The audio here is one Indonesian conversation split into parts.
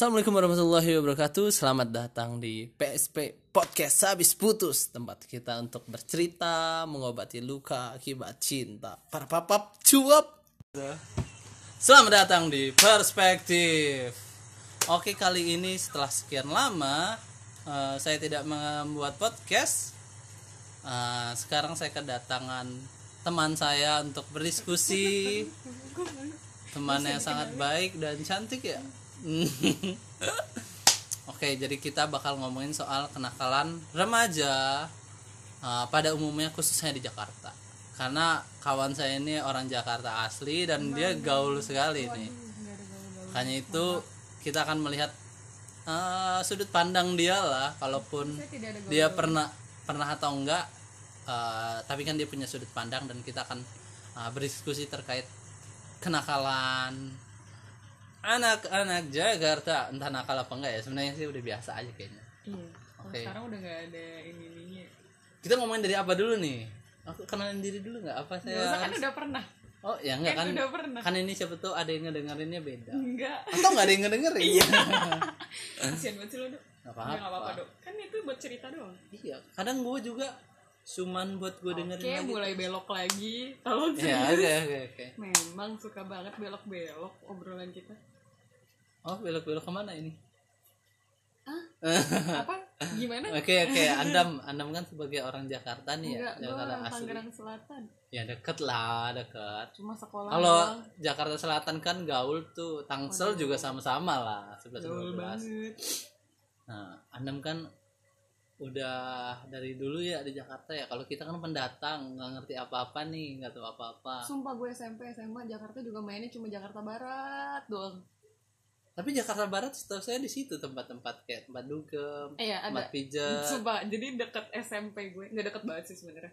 Assalamualaikum warahmatullahi wabarakatuh. Selamat datang di PSP Podcast. Habis Putus Tempat kita untuk bercerita Mengobati luka akibat cinta. Para papap cuap. Selamat datang di Perspektif. Oke kali ini setelah sekian lama eh, Saya tidak membuat podcast. Eh, Sekarang saya kedatangan teman saya untuk berdiskusi. Teman yang sangat baik dan cantik ya Oke, jadi kita bakal ngomongin soal kenakalan remaja uh, pada umumnya khususnya di Jakarta. Karena kawan saya ini orang Jakarta asli dan dia gaul sekali nih. Makanya itu kita akan melihat uh, sudut pandang dia lah, kalaupun dia pernah pernah atau enggak. uh, tapi kan dia punya sudut pandang dan kita akan uh, berdiskusi terkait kenakalan anak-anak Jakarta entah nakal apa enggak ya sebenarnya sih udah biasa aja kayaknya Iya. Kalau Oke. sekarang udah nggak ada ini ininya. kita ngomongin dari apa dulu nih aku kenalin diri dulu nggak apa Gak usah kan saya udah pernah. oh ya enggak Kan kan udah pernah. kan ini siapa tuh ada yang ngedengerinnya beda Enggak. atau nggak ada yang ngedengerin iya Kasian banget sih lo, Dok. nggak Udah nggak apa-apa, apa-apa Dok. Kan itu buat cerita doang. iya kadang gue juga cuman buat gue dengerin Oke, lagi mulai belok lagi. Tolong ya oke oke oke Memang suka banget belok-belok obrolan kita. Oh belok belok ke mana ini Apa? Gimana? oke oke andam andam kan sebagai orang Jakarta nih ya Enggak, gue Jakarta asli Tangerang Selatan. ya deket lah deket Cuma sekolah Kalau. Jakarta Selatan kan gaul tuh, Tangsel juga sama-sama lah, 11 Gaul 12. banget. Nah, Andam kan udah dari dulu ya di Jakarta ya. Kalau kita kan pendatang, nggak ngerti apa-apa nih, nggak tahu apa-apa. Sumpah gue SMP, SMA, Jakarta juga mainnya cuma Jakarta Barat doang. Tapi Jakarta Barat setahu saya di situ tempat-tempat kayak tempat dugem, Eh, ya, ada. tempat pijat. Sumpah, jadi deket SMP gue nggak deket banget sih sebenarnya.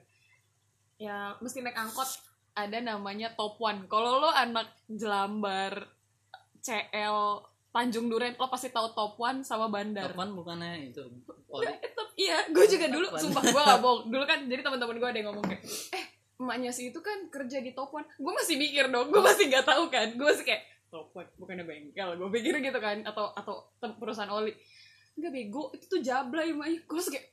Ya mesti naik angkot ada namanya Top One. Kalau lo anak Jelambar, CL, Tanjung Duren, lo pasti tahu Top One sama Bandar. Kapan bukannya itu? Oh, iya, gue juga dulu, Top One. sumpah gue gak bohong. Dulu kan, jadi teman-teman gue ada yang ngomong kayak, eh, emaknya si itu kan kerja di Top One. Gue masih mikir dong, gue masih gak tahu kan. Gue masih kayak, Top One, bukannya bengkel. Gue pikir gitu kan, atau atau perusahaan oli. Enggak bego, itu tuh jablay emaknya. Gue kayak?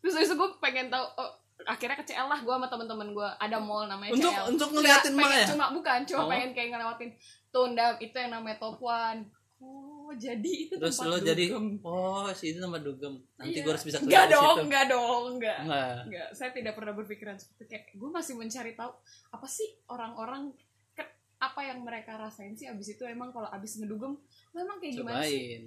Terus itu gue pengen tahu, oh, akhirnya ke CL lah gue sama teman-teman gue. Ada mall namanya Untuk CL. untuk ngeliatin Nggak, mah ya. Cuma bukan, cuma Oh. pengen kayak ngelewatin Tunda, itu yang namanya Top One. Oh, jadi itu Terus tempat lo jadi dugem. oh si itu tempat dugem. Nanti Iya. gue harus bisa Enggak kelihatan dong, situ. enggak dong. Enggak. Enggak, saya tidak pernah berpikiran seperti kayak gue masih mencari tahu apa sih orang-orang apa yang mereka rasain sih abis itu emang kalau abis ngedugem memang kayak gimana sih Cobain.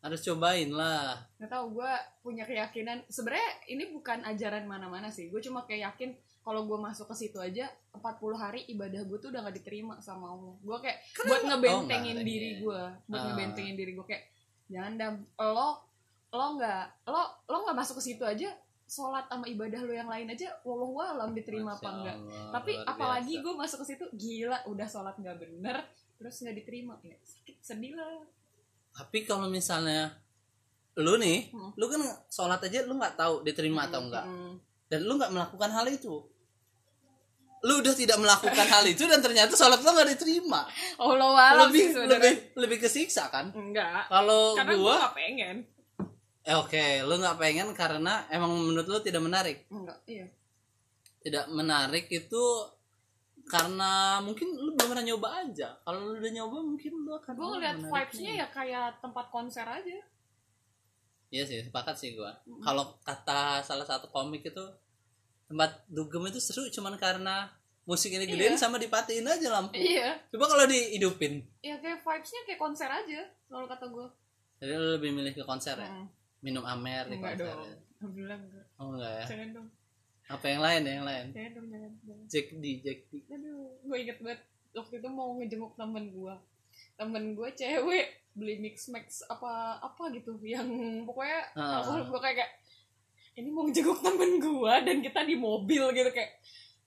Harus cobain lah. nggak tahu gue punya keyakinan sebenarnya ini bukan ajaran mana-mana sih gue cuma kayak yakin kalau gue masuk ke situ aja 40 hari ibadah gue tuh udah gak diterima sama Allah gue kayak buat ngebentengin Oh, diri gue buat Ah. ngebentengin diri gue kayak jangan dam lo lo nggak lo lo nggak masuk ke situ aja sholat sama ibadah lo yang lain aja wallahu alam diterima apa Masya enggak Allah, tapi apalagi gue masuk ke situ gila udah sholat nggak bener terus nggak diterima ya sakit sedih lah Tapi kalau misalnya lu nih, Hmm. lu kan sholat aja lu nggak tahu diterima atau enggak, Hmm. dan lu nggak melakukan hal itu. Lu udah tidak melakukan hal itu dan ternyata sholat lu nggak diterima. Allah alam lebih sih lebih lebih kesiksa kan? enggak Kalau gua, gak pengen eh, oke, lu nggak pengen karena emang menurut lu tidak menarik. enggak iya Tidak menarik itu karena mungkin lu belum pernah nyoba aja. Kalau lu udah nyoba mungkin lu akan gue oh, ngeliat vibesnya ya kayak tempat konser aja Iya sih, sepakat sih gua. Kalau kata salah satu komik itu tempat dugem itu seru cuman karena musik ini gedein Iya. sama dipatiin aja lampu. iya Coba kalau dihidupin. ya kayak vibesnya kayak konser aja kalau kata gue Jadi lu lebih milih ke konser ya? Minum amer di konser. dong alhamdulillah enggak Oh enggak ya. jangan dong Apa yang lain ya yang lain? jangan dong jangan, jangan. Jack D, Jack D. aduh gue inget banget waktu itu mau ngejenguk temen gue temen gue cewek beli mix max apa apa gitu yang pokoknya Ah. aku gue kayak, kayak ini mau ngejenguk temen gue dan kita di mobil gitu kayak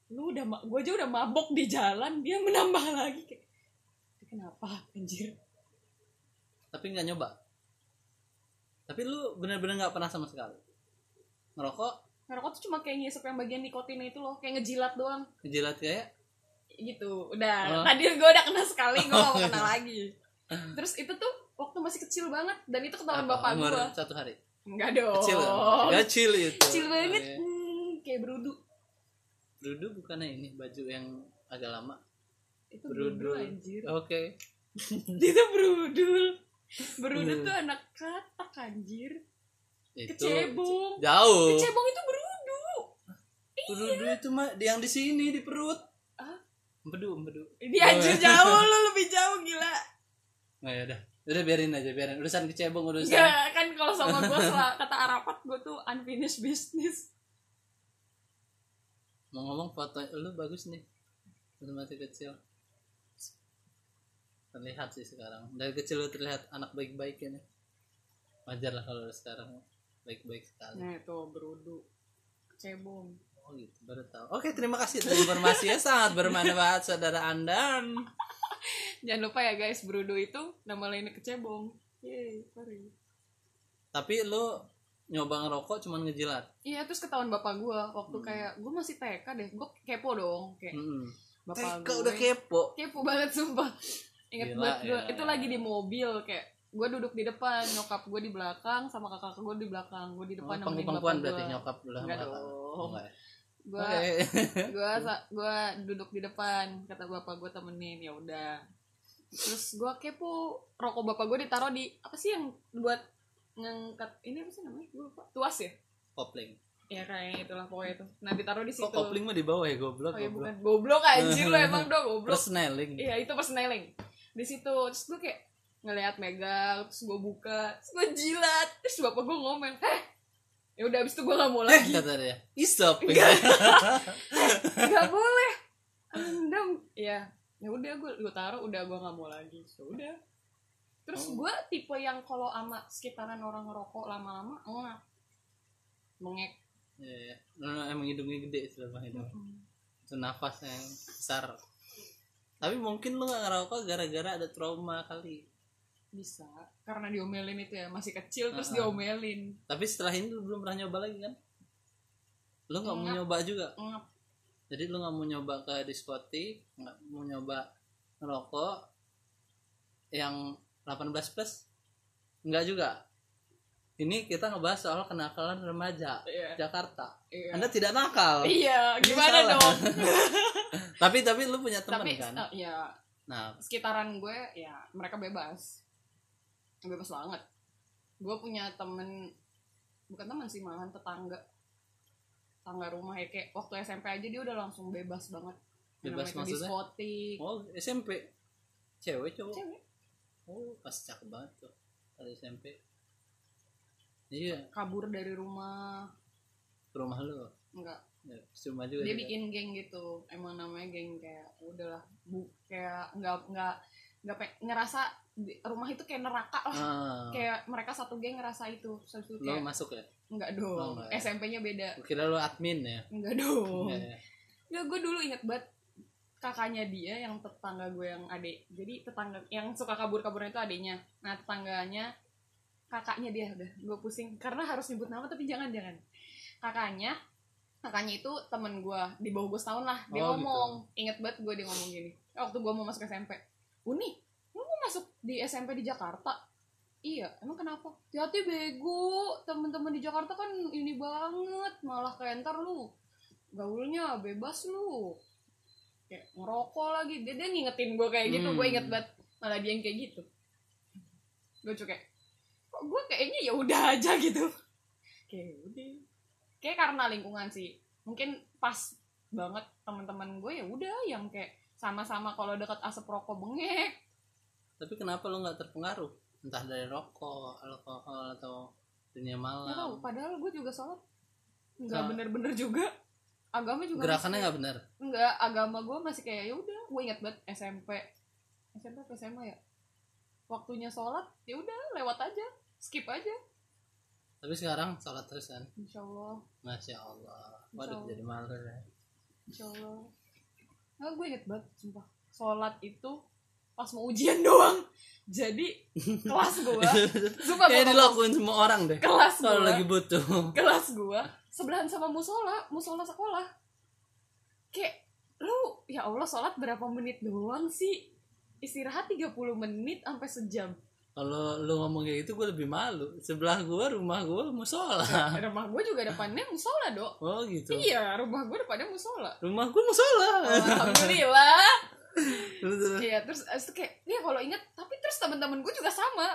lu udah gue aja udah mabok di jalan dia menambah lagi kayak "Ini kenapa anjir Tapi nggak nyoba. Tapi lu bener-bener nggak pernah sama sekali. Ngerokok, ngerokok tuh cuma kayak ngisep yang bagian nikotinnya itu loh kayak ngejilat doang. Ngejilat kayak? Gitu udah. Oh. tadi gue udah kena sekali gue gak mau kena lagi. Terus itu tuh waktu masih kecil banget dan itu ketahuan Apa, bapak gua. satu hari? Enggak dong. Kecil kan? kecil itu. Kecil banget Oke. hmm, kayak berudu. Brudu bukannya ini baju yang agak lama? Itu berudu. Brudul. anjir. Oke. Itu berudul berudu Hmm. tuh anak katak anjir. Itu kecebong. jauh. Kecebong itu berudu Brudu itu mah yang di sini di perut. Ah empedu empedu. Ini anjir jauh lu lebih jauh gila. Nggak ya udah. Udah biarin aja biarin. Urusan kecebong urusan. Enggak, kan kalau sama gue kata Arafat gue tuh unfinished business. Mau ngomong foto lu bagus nih. Waktu masih kecil terlihat sih sekarang. Dari kecil lu terlihat anak baik-baik ya nih wajar lah kalau sekarang baik-baik sekali. Nah itu berudu. Kecebong. Oh gitu. Baru tahu. Oke terima kasih atas informasinya. Sangat bermanfaat saudara anda jangan lupa ya guys berudu itu nama lainnya kecebong. Yeay, sorry. Tapi lu nyoba ngerokok cuman ngejilat? Iya terus ketahuan bapak gue waktu Hmm. kayak gue masih TK deh. Gue kepo dong kayak hmm. bapak Teka gue. udah kepo? Kepo banget sumpah Gila, banget gue gila. itu lagi di mobil kayak gue duduk di depan nyokap gue di belakang sama kakak gue di belakang gue di depan Oh, nemenin bapak berarti gue nyokap lu sama Enggak dong. Ya? gue gue gue duduk di depan kata bapak gue temenin ya udah. Terus gue kepo rokok bapak gue ditaruh di apa sih yang buat ngangkat ini apa sih namanya? Gue lupa. Tuas ya? Kopling. Ya kayaknya itulah pokoknya itu. Nah ditaruh di situ. kok kopling mah di bawah ya goblok oh ya goblok. bukan. Goblok anjir lo emang dong goblok. Persneling. Iya itu persneling di situ. Terus gue kayak ngeliat megang terus gue buka terus gue jilat. Terus bapak gue ngomel heh ya udah abis itu gue gak mau eh lagi. kata dia isop nggak. Boleh. Rendam ya ya udah gue gue taruh udah gue nggak mau lagi. So udah. Terus Oh. gue tipe yang kalau ama sekitaran orang ngerokok lama-lama enggak mengek. Iya, iya. Lu emang hidungnya gede selama hidup itu nafas yang besar tapi mungkin lu gak ngerokok gara-gara ada trauma kali. Bisa karena diomelin itu ya masih kecil terus Uh-uh. diomelin. Tapi setelah ini lu belum pernah nyoba lagi kan? Lu nggak mau nyoba juga? Ngap. jadi lu nggak mau nyoba ke diskotik nggak mau nyoba ngerokok yang 18 plus? Nggak juga ini kita ngebahas soal kenakalan remaja Iya. Jakarta Iya. anda tidak nakal Iya, gimana salah. dong? tapi tapi lu punya teman kan uh, ya nah sekitaran gue ya mereka bebas. Bebas banget. Gue punya temen bukan teman sih malahan tetangga. Tetangga rumah ya kayak waktu SMP aja dia udah langsung bebas banget. Bebas maksudnya? diskotik. oh SMP cewek cowok Cewek oh pas cakep banget tuh pada SMP iya kabur dari rumah. rumah lu Enggak, ya, cuma juga dia juga. bikin geng gitu. Emang namanya geng kayak udahlah bu kayak enggak enggak enggak pe- ngerasa di- rumah itu kayak neraka lah. ah, Kayak mereka satu geng ngerasa itu. Itu lu kayak masuk ya Enggak Oh, dong. enggak ya. SMP-nya beda. Kira lu admin ya Enggak dong. Iya, iya. Ya gue dulu inget banget kakaknya dia yang tetangga gue yang adik. Jadi tetangga yang suka kabur-kaburnya itu adiknya. Nah, tetangganya kakaknya dia udah gue pusing. Karena harus nyebut nama tapi jangan jangan. Kakaknya kakaknya itu temen gue di bawah gue setahun lah dia Oh, ngomong. Inget banget gue dia ngomong gini waktu gue mau masuk SMP Uni lu mau masuk di SMP di Jakarta? Iya emang kenapa? Hati bego. Temen-temen di Jakarta kan ini banget. Malah kayak ntar lu gaulnya bebas lu. Kayak ngerokok lagi. Dia, dia ngingetin gue kayak gitu. Hmm. gue inget banget. Malah dia yang kayak gitu. Gue kayak kok gue kayaknya ya udah aja gitu. Kayak udah. Kayak karena lingkungan sih. Mungkin pas banget teman-teman gue ya udah yang kayak sama-sama kalau dekat asap rokok bengek. Tapi kenapa lu nggak terpengaruh? Entah dari rokok alkohol atau dunia Nggak tahu malam padahal gue juga sholat. Nggak bener-bener juga. Agama juga gerakannya nggak benar enggak agama gue masih kayak ya udah gue ingat banget SMP SMP atau SMA ya? Waktunya sholat ya udah lewat aja skip aja. Tapi sekarang sholat terus kan? Insya Allah masya allah. Waduh jadi malu ya. Insya Allah nah, gue inget banget sumpah. Sholat itu pas mau ujian doang. Jadi kelas gue sumpah kayak gue dilakuin semua orang deh kelas kalau gue lagi butuh. kelas gua sebelahan sama musola musola sekolah. Kayak lu ya Allah sholat berapa menit doang sih? Istirahat 30 menit sampai sejam kalau lu ngomong kayak gitu gue lebih malu. Sebelah gue rumah gue musola. Rumah gue juga depannya musola dok. Oh gitu. Iya rumah gue depannya musola. Rumah gue musola. Alhamdulillah. Terus, terus. Iya terus terus kayak ya kalau inget tapi terus teman-teman gue juga sama.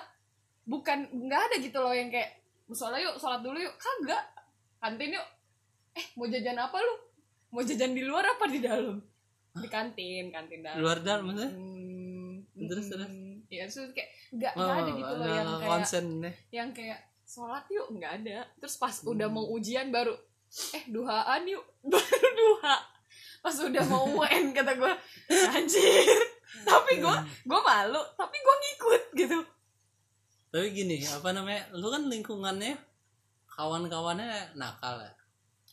Bukan nggak ada gitu loh yang kayak musola yuk sholat dulu yuk. Kagak. Kantin yuk. Eh mau jajan apa lu? Mau jajan di luar apa di dalam? Di kantin kantin dalam. Luar dalam maksudnya? Hmm, Terus, hmm. terus? Iya, terus kayak nggak oh, ada gitu loh yang kayak konsen deh yang kayak sholat yuk nggak ada. Terus pas udah mau ujian baru eh duhaan yuk baru duha. Pas udah mau UN kata gue anjir. Tapi gue gue malu tapi gue ngikut gitu. tapi gini apa namanya lu kan lingkungannya kawan-kawannya nakal ya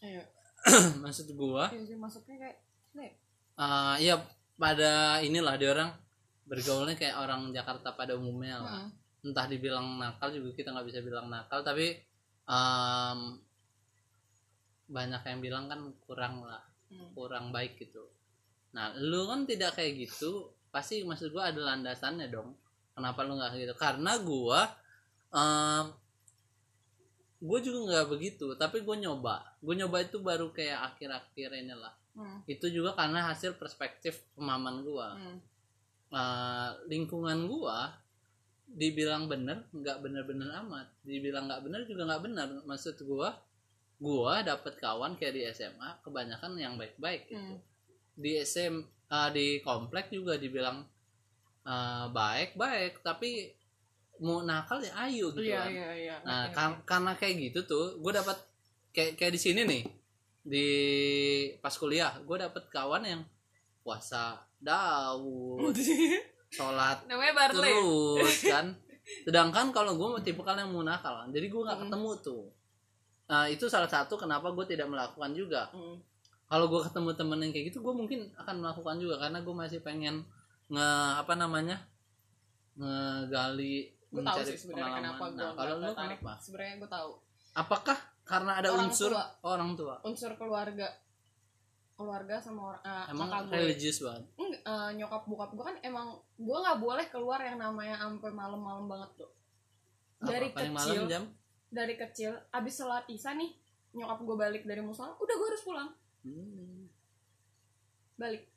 Ayo, maksud gua iya sih masuknya kayak eh ya pada inilah dia orang bergaulnya kayak orang Jakarta pada umumnya lah Hmm. entah dibilang nakal juga kita nggak bisa bilang nakal tapi em, banyak yang bilang kan kurang lah Hmm. kurang baik gitu nah lu kan tidak kayak gitu pasti maksud gua ada landasannya dong kenapa lu nggak gitu karena gua em, gue juga nggak begitu tapi gue nyoba gue nyoba itu baru kayak akhir-akhir ini lah Hmm. itu juga karena hasil perspektif pemahaman gua Hmm. Eh, lingkungan gua dibilang bener nggak bener-bener amat. Dibilang nggak bener juga nggak bener. Maksud gua gua dapet kawan kayak di SMA kebanyakan yang baik-baik gitu. Hmm. di SM eh, di komplek juga dibilang eh, baik-baik tapi mau nakal ya ayo gitu Iya kan. iya iya. Nah, karena kayak gitu tuh, gue dapat kayak kayak di sini nih di pas kuliah, gue dapat kawan yang puasa Daud, sholat Namanya Barley. terus kan. Sedangkan kalau gue mau tipe kalian yang mau nakal, jadi gue nggak ketemu tuh. Nah itu salah satu kenapa gue tidak melakukan juga. Hmm. Kalau gue ketemu temen yang kayak gitu, gue mungkin akan melakukan juga karena gue masih pengen nge apa namanya ngegali Gue tahu mencari sih sebenarnya kenapa gue Nah, kalau lu tertarik. kenapa? Sebenarnya gue tahu. Apakah karena ada Orang unsur tua. orang tua? Unsur keluarga. Keluarga sama orang eh, Emang kakak gue. religius banget. Enggak, eh, nyokap bokap gue kan emang gue nggak boleh keluar yang namanya sampai malam-malam banget tuh dari Apa, kecil malam jam? dari kecil abis sholat isya nih nyokap gue balik dari musola udah gue harus pulang Hmm. balik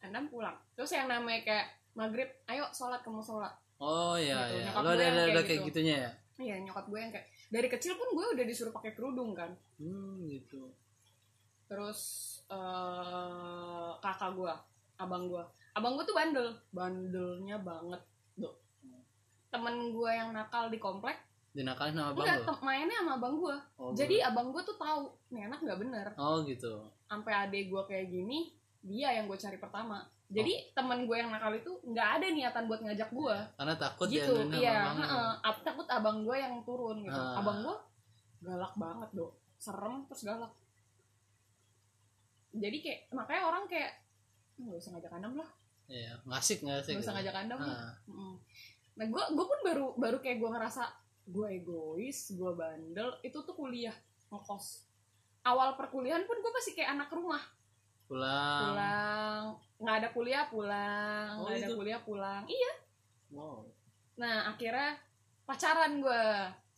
enam pulang terus yang namanya kayak maghrib ayo sholat ke musola Oh iya Gitu, iya. nyokap Lo gue ada ada, kayak gitu. gitunya ya? iya nyokap gue yang kayak dari kecil pun gue udah disuruh pakai kerudung kan Hmm gitu. terus eh kakak gue abang gue abang gue tuh bandel. Bandelnya banget tuh temen gue yang nakal di komplek. Dinakalin sama bang enggak lo? mainnya sama abang gue Oh, jadi abang gue tuh tahu nih anak nggak bener. Oh gitu. sampai adek gue kayak gini dia yang gue cari pertama. Jadi Oh. temen gue yang nakal itu nggak ada niatan buat ngajak gue Karena takut gitu sama iya. Ab- takut abang gue yang turun gitu. Ah. abang gue galak banget dong serem terus galak jadi kayak makanya orang kayak "Hmm, nggak usah ngajak andam lah Iya, ngasik ngasik. nggak usah ngajak andam lah Ah. Mm. nah gue gue pun baru baru kayak gue ngerasa gue egois gue bandel itu tuh kuliah ngekos awal perkuliahan pun gue masih kayak anak rumah Pulang. pulang nggak ada kuliah pulang Oh, nggak ada gitu? kuliah pulang iya Wow. nah akhirnya pacaran gue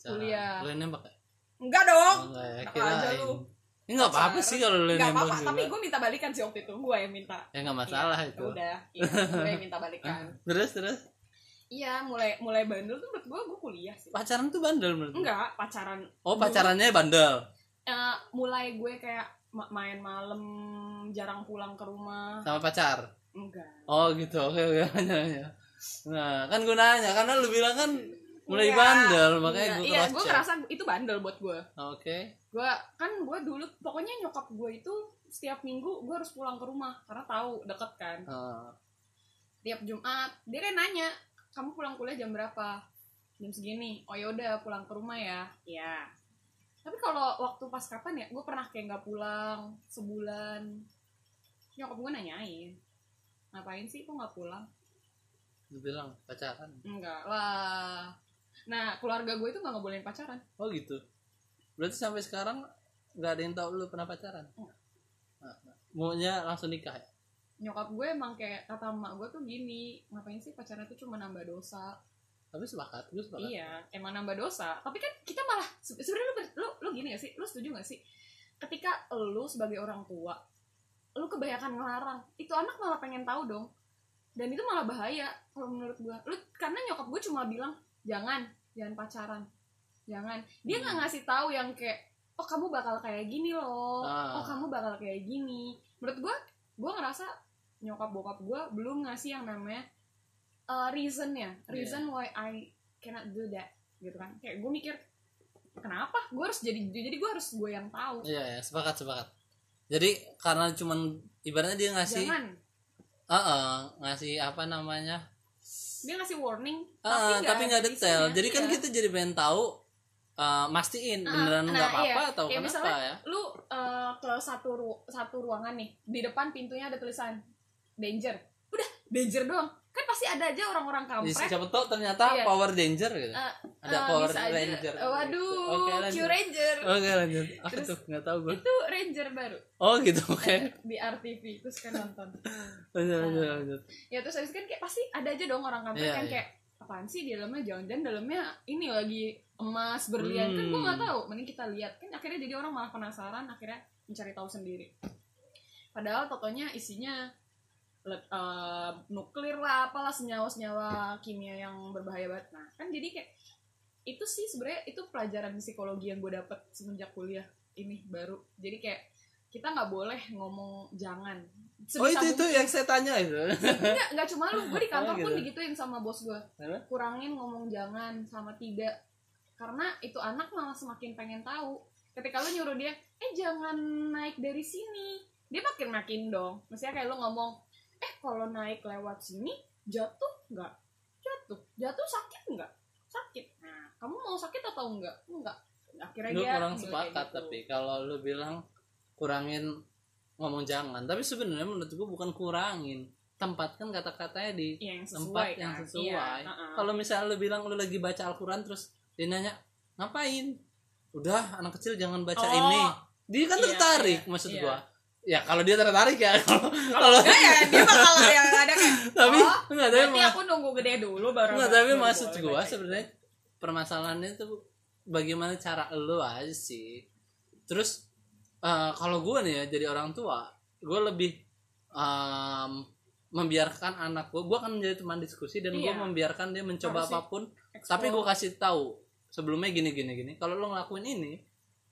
Kuliah. Yang nembak ya? enggak dong Oh, enggak ya, kirain. aja lu. Ya enggak apa-apa sih kalau nggak nembak apa-apa tapi gue minta balikan sih waktu itu. Gue yang minta. Ya enggak masalah Iya, itu. udah. Iya, gue yang minta balikan. Terus terus? Iya mulai mulai bandel tuh menurut gue gue kuliah sih. Pacaran tuh bandel menurut lu? enggak pacaran Oh, pacarannya bandel. Eh, mulai gue kayak ma- main malam jarang pulang ke rumah. Sama pacar. enggak Oh gitu, oke oke. Nah kan gue nanya karena lu bilang kan mulai Iya, bandel makanya gue iya gue ngerasa itu bandel buat gue Oke. Gue kan gue dulu pokoknya nyokap gue itu setiap minggu gue harus pulang ke rumah karena tahu deket kan. Ah, tiap Jumat dia kan nanya kamu pulang kuliah jam berapa? Jam segini. Oh yaudah pulang ke rumah ya. Ya tapi kalau waktu pas kapan ya gue pernah kayak nggak pulang sebulan. Nyokap gue nanyain ngapain sih kok nggak pulang? Lu bilang pacaran. enggak lah. Nah keluarga gue itu nggak ngebolehin pacaran. Oh gitu. Berarti sampai sekarang nggak ada yang tahu lu pernah pacaran. Enggak. Ah, ah. Maunya langsung nikah ya? nyokap gue emang kayak kata emak gue tuh gini ngapain sih pacaran itu cuma nambah dosa tapi sepakat gue sepakat Iya, emang nambah dosa. Tapi kan kita malah se- sebenarnya lu, lu lu gini gak sih? Lu setuju gak sih? Ketika lu sebagai orang tua, lu kebanyakan ngelarang, itu anak malah pengen tahu dong. Dan itu malah bahaya kalau menurut gua. Lu karena nyokap gue cuma bilang, "Jangan, jangan pacaran." Jangan. Dia nggak Hmm. ngasih tahu yang kayak, "Oh, kamu bakal kayak gini loh. Ah. Oh, kamu bakal kayak gini." Menurut gua, gua ngerasa nyokap bokap gua belum ngasih yang namanya uh, reasonnya reason why I cannot do that gitu kan kayak gue mikir kenapa gue harus jadi jadi gue harus gue yang tahu iya ya sepakat sepakat jadi karena cuman ibaratnya dia ngasih jangan Ah, ah, ngasih apa namanya dia ngasih warning Ah, tapi nggak detail jadi kan Iya. kita jadi pengen tahu uh, mastiin Ah, beneran nah, nggak apa-apa iya. atau Kayak kenapa misalnya, ya? lu uh, ke satu ru- satu ruangan nih di depan pintunya ada tulisan danger. Udah danger doang. Kan pasti ada aja orang-orang kampret. Siapa tahu ternyata Iya. Power Danger gitu. Uh, ada uh, Power aja. Ranger. Uh, waduh Oke, Q. Ranger. Oke lanjut. Apa Terus- tuh nggak tahu gue itu Ranger baru. Oh gitu oke. Di RTV terus kan nonton. Lanjut lanjut lanjut. Ya terus habis kan kayak pasti ada aja dong orang kampret Iya, yang iya. kayak apaan sih di dalamnya? Jangan-jangan dalamnya ini lagi emas berlian. Kan gue Hmm. nggak tahu. Mending kita lihat. Kan akhirnya jadi orang malah penasaran akhirnya mencari tahu sendiri. Padahal totonya isinya eh, nuklir lah apalah senyawa-senyawa kimia yang berbahaya banget. Nah kan jadi kayak itu sih sebenarnya itu pelajaran psikologi yang gue dapet semenjak kuliah ini baru. Jadi kayak kita nggak boleh ngomong jangan. Oh Sebisa itu itu mungkin. yang saya tanya itu. Enggak cuma lu, gue di kantor Oh, pun gitu. digituin sama bos gue? Kurangin ngomong jangan sama tidak Karena itu anak malah semakin pengen tahu Ketika lu nyuruh dia, eh jangan naik dari sini Dia makin-makin dong Maksudnya kayak lu ngomong, eh kalau naik lewat sini jatuh enggak? Jatuh, jatuh sakit enggak? Sakit Nah, kamu mau sakit atau enggak? Enggak Akhirnya lu dia kurang sepakat gitu. tapi kalau lu bilang kurangin ngomong jangan tapi sebenarnya menurut gua bukan kurangin tempatkan kata-katanya di yang sesuai tempat yang kan? sesuai Iya, kalau misalnya lu bilang lu lagi baca Al-Quran terus dia nanya ngapain? Udah anak kecil jangan baca Oh, ini. Dia kan iya, tertarik iya, maksud iya. gua. Ya kalau dia tertarik ya kalau Kalau enggak ya dia bakal yang ada kayak tapi oh, enggak tapi Berarti aku nunggu gede dulu baru enggak tapi maksud gua sebenarnya permasalahannya itu bagaimana cara lu aja sih. Terus eh, kalau gua nih ya jadi orang tua gua lebih em, membiarkan anak gua gua akan menjadi teman diskusi dan gua Iya. membiarkan dia mencoba Harus apa pun tapi gue kasih tahu sebelumnya gini gini gini kalau lo ngelakuin ini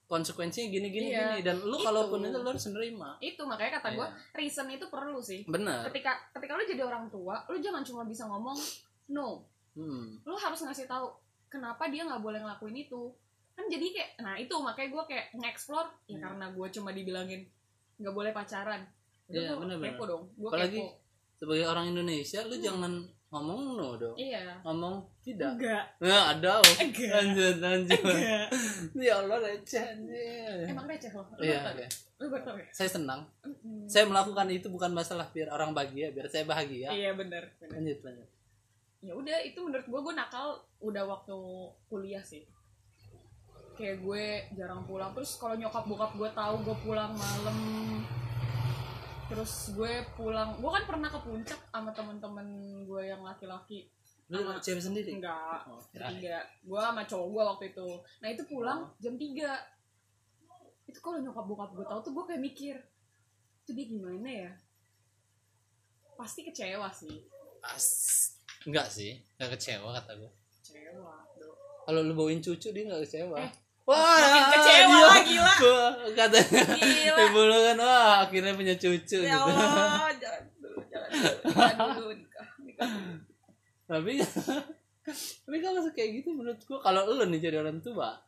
konsekuensinya gini gini Iya, gini dan lo itu. kalaupun itu lo harus nerima itu makanya kata gue Iya. reason itu perlu sih benar ketika ketika lu jadi orang tua lu jangan cuma bisa ngomong no hmm. lu harus ngasih tahu kenapa dia nggak boleh ngelakuin itu kan jadi kayak nah itu makanya gue kayak nge-explore ya Hmm. karena gue cuma dibilangin nggak boleh pacaran Iya, gua bener-bener. kepo dong gue Apalagi kepo sebagai orang Indonesia lo Hmm. jangan ngomong no dong. Iya. Ngomong tidak. Enggak. Nah, ada. Oh. Enggak. lanjut lanjut. Enggak. Ya Allah receh anjir. emang receh loh lu iya oke. ya? lu ya? Saya senang. Mm-mm. saya melakukan itu bukan masalah biar orang bahagia biar saya bahagia. Iya bener bener lanjut lanjut. Ya udah itu menurut gue gue nakal udah waktu kuliah sih. Kayak gue jarang pulang. Terus kalau nyokap bokap gue tahu gue pulang malam terus gue pulang gue kan pernah ke puncak sama temen-temen gue yang laki-laki. Lu Sama- cewek sendiri? Enggak oh, tiga. gue sama cowok gue waktu itu. Nah itu pulang Oh. jam 3 itu kalau nyokap bokap gue tahu tuh gue kayak mikir itu dia gimana ya? Pasti kecewa sih. As enggak sih enggak kecewa kata gue. Kecewa kalau lu bawain cucu dia nggak kecewa. Eh, wah makin kecewa dia- lah, gila. Katanya Gila. ibu lu kan wah akhirnya punya cucu ya gitu. Allah jangan dulu jangan dulu jangan dulu nikah nikah tapi tapi kalau kayak gitu menurut gua kalau lu nih jadi orang tua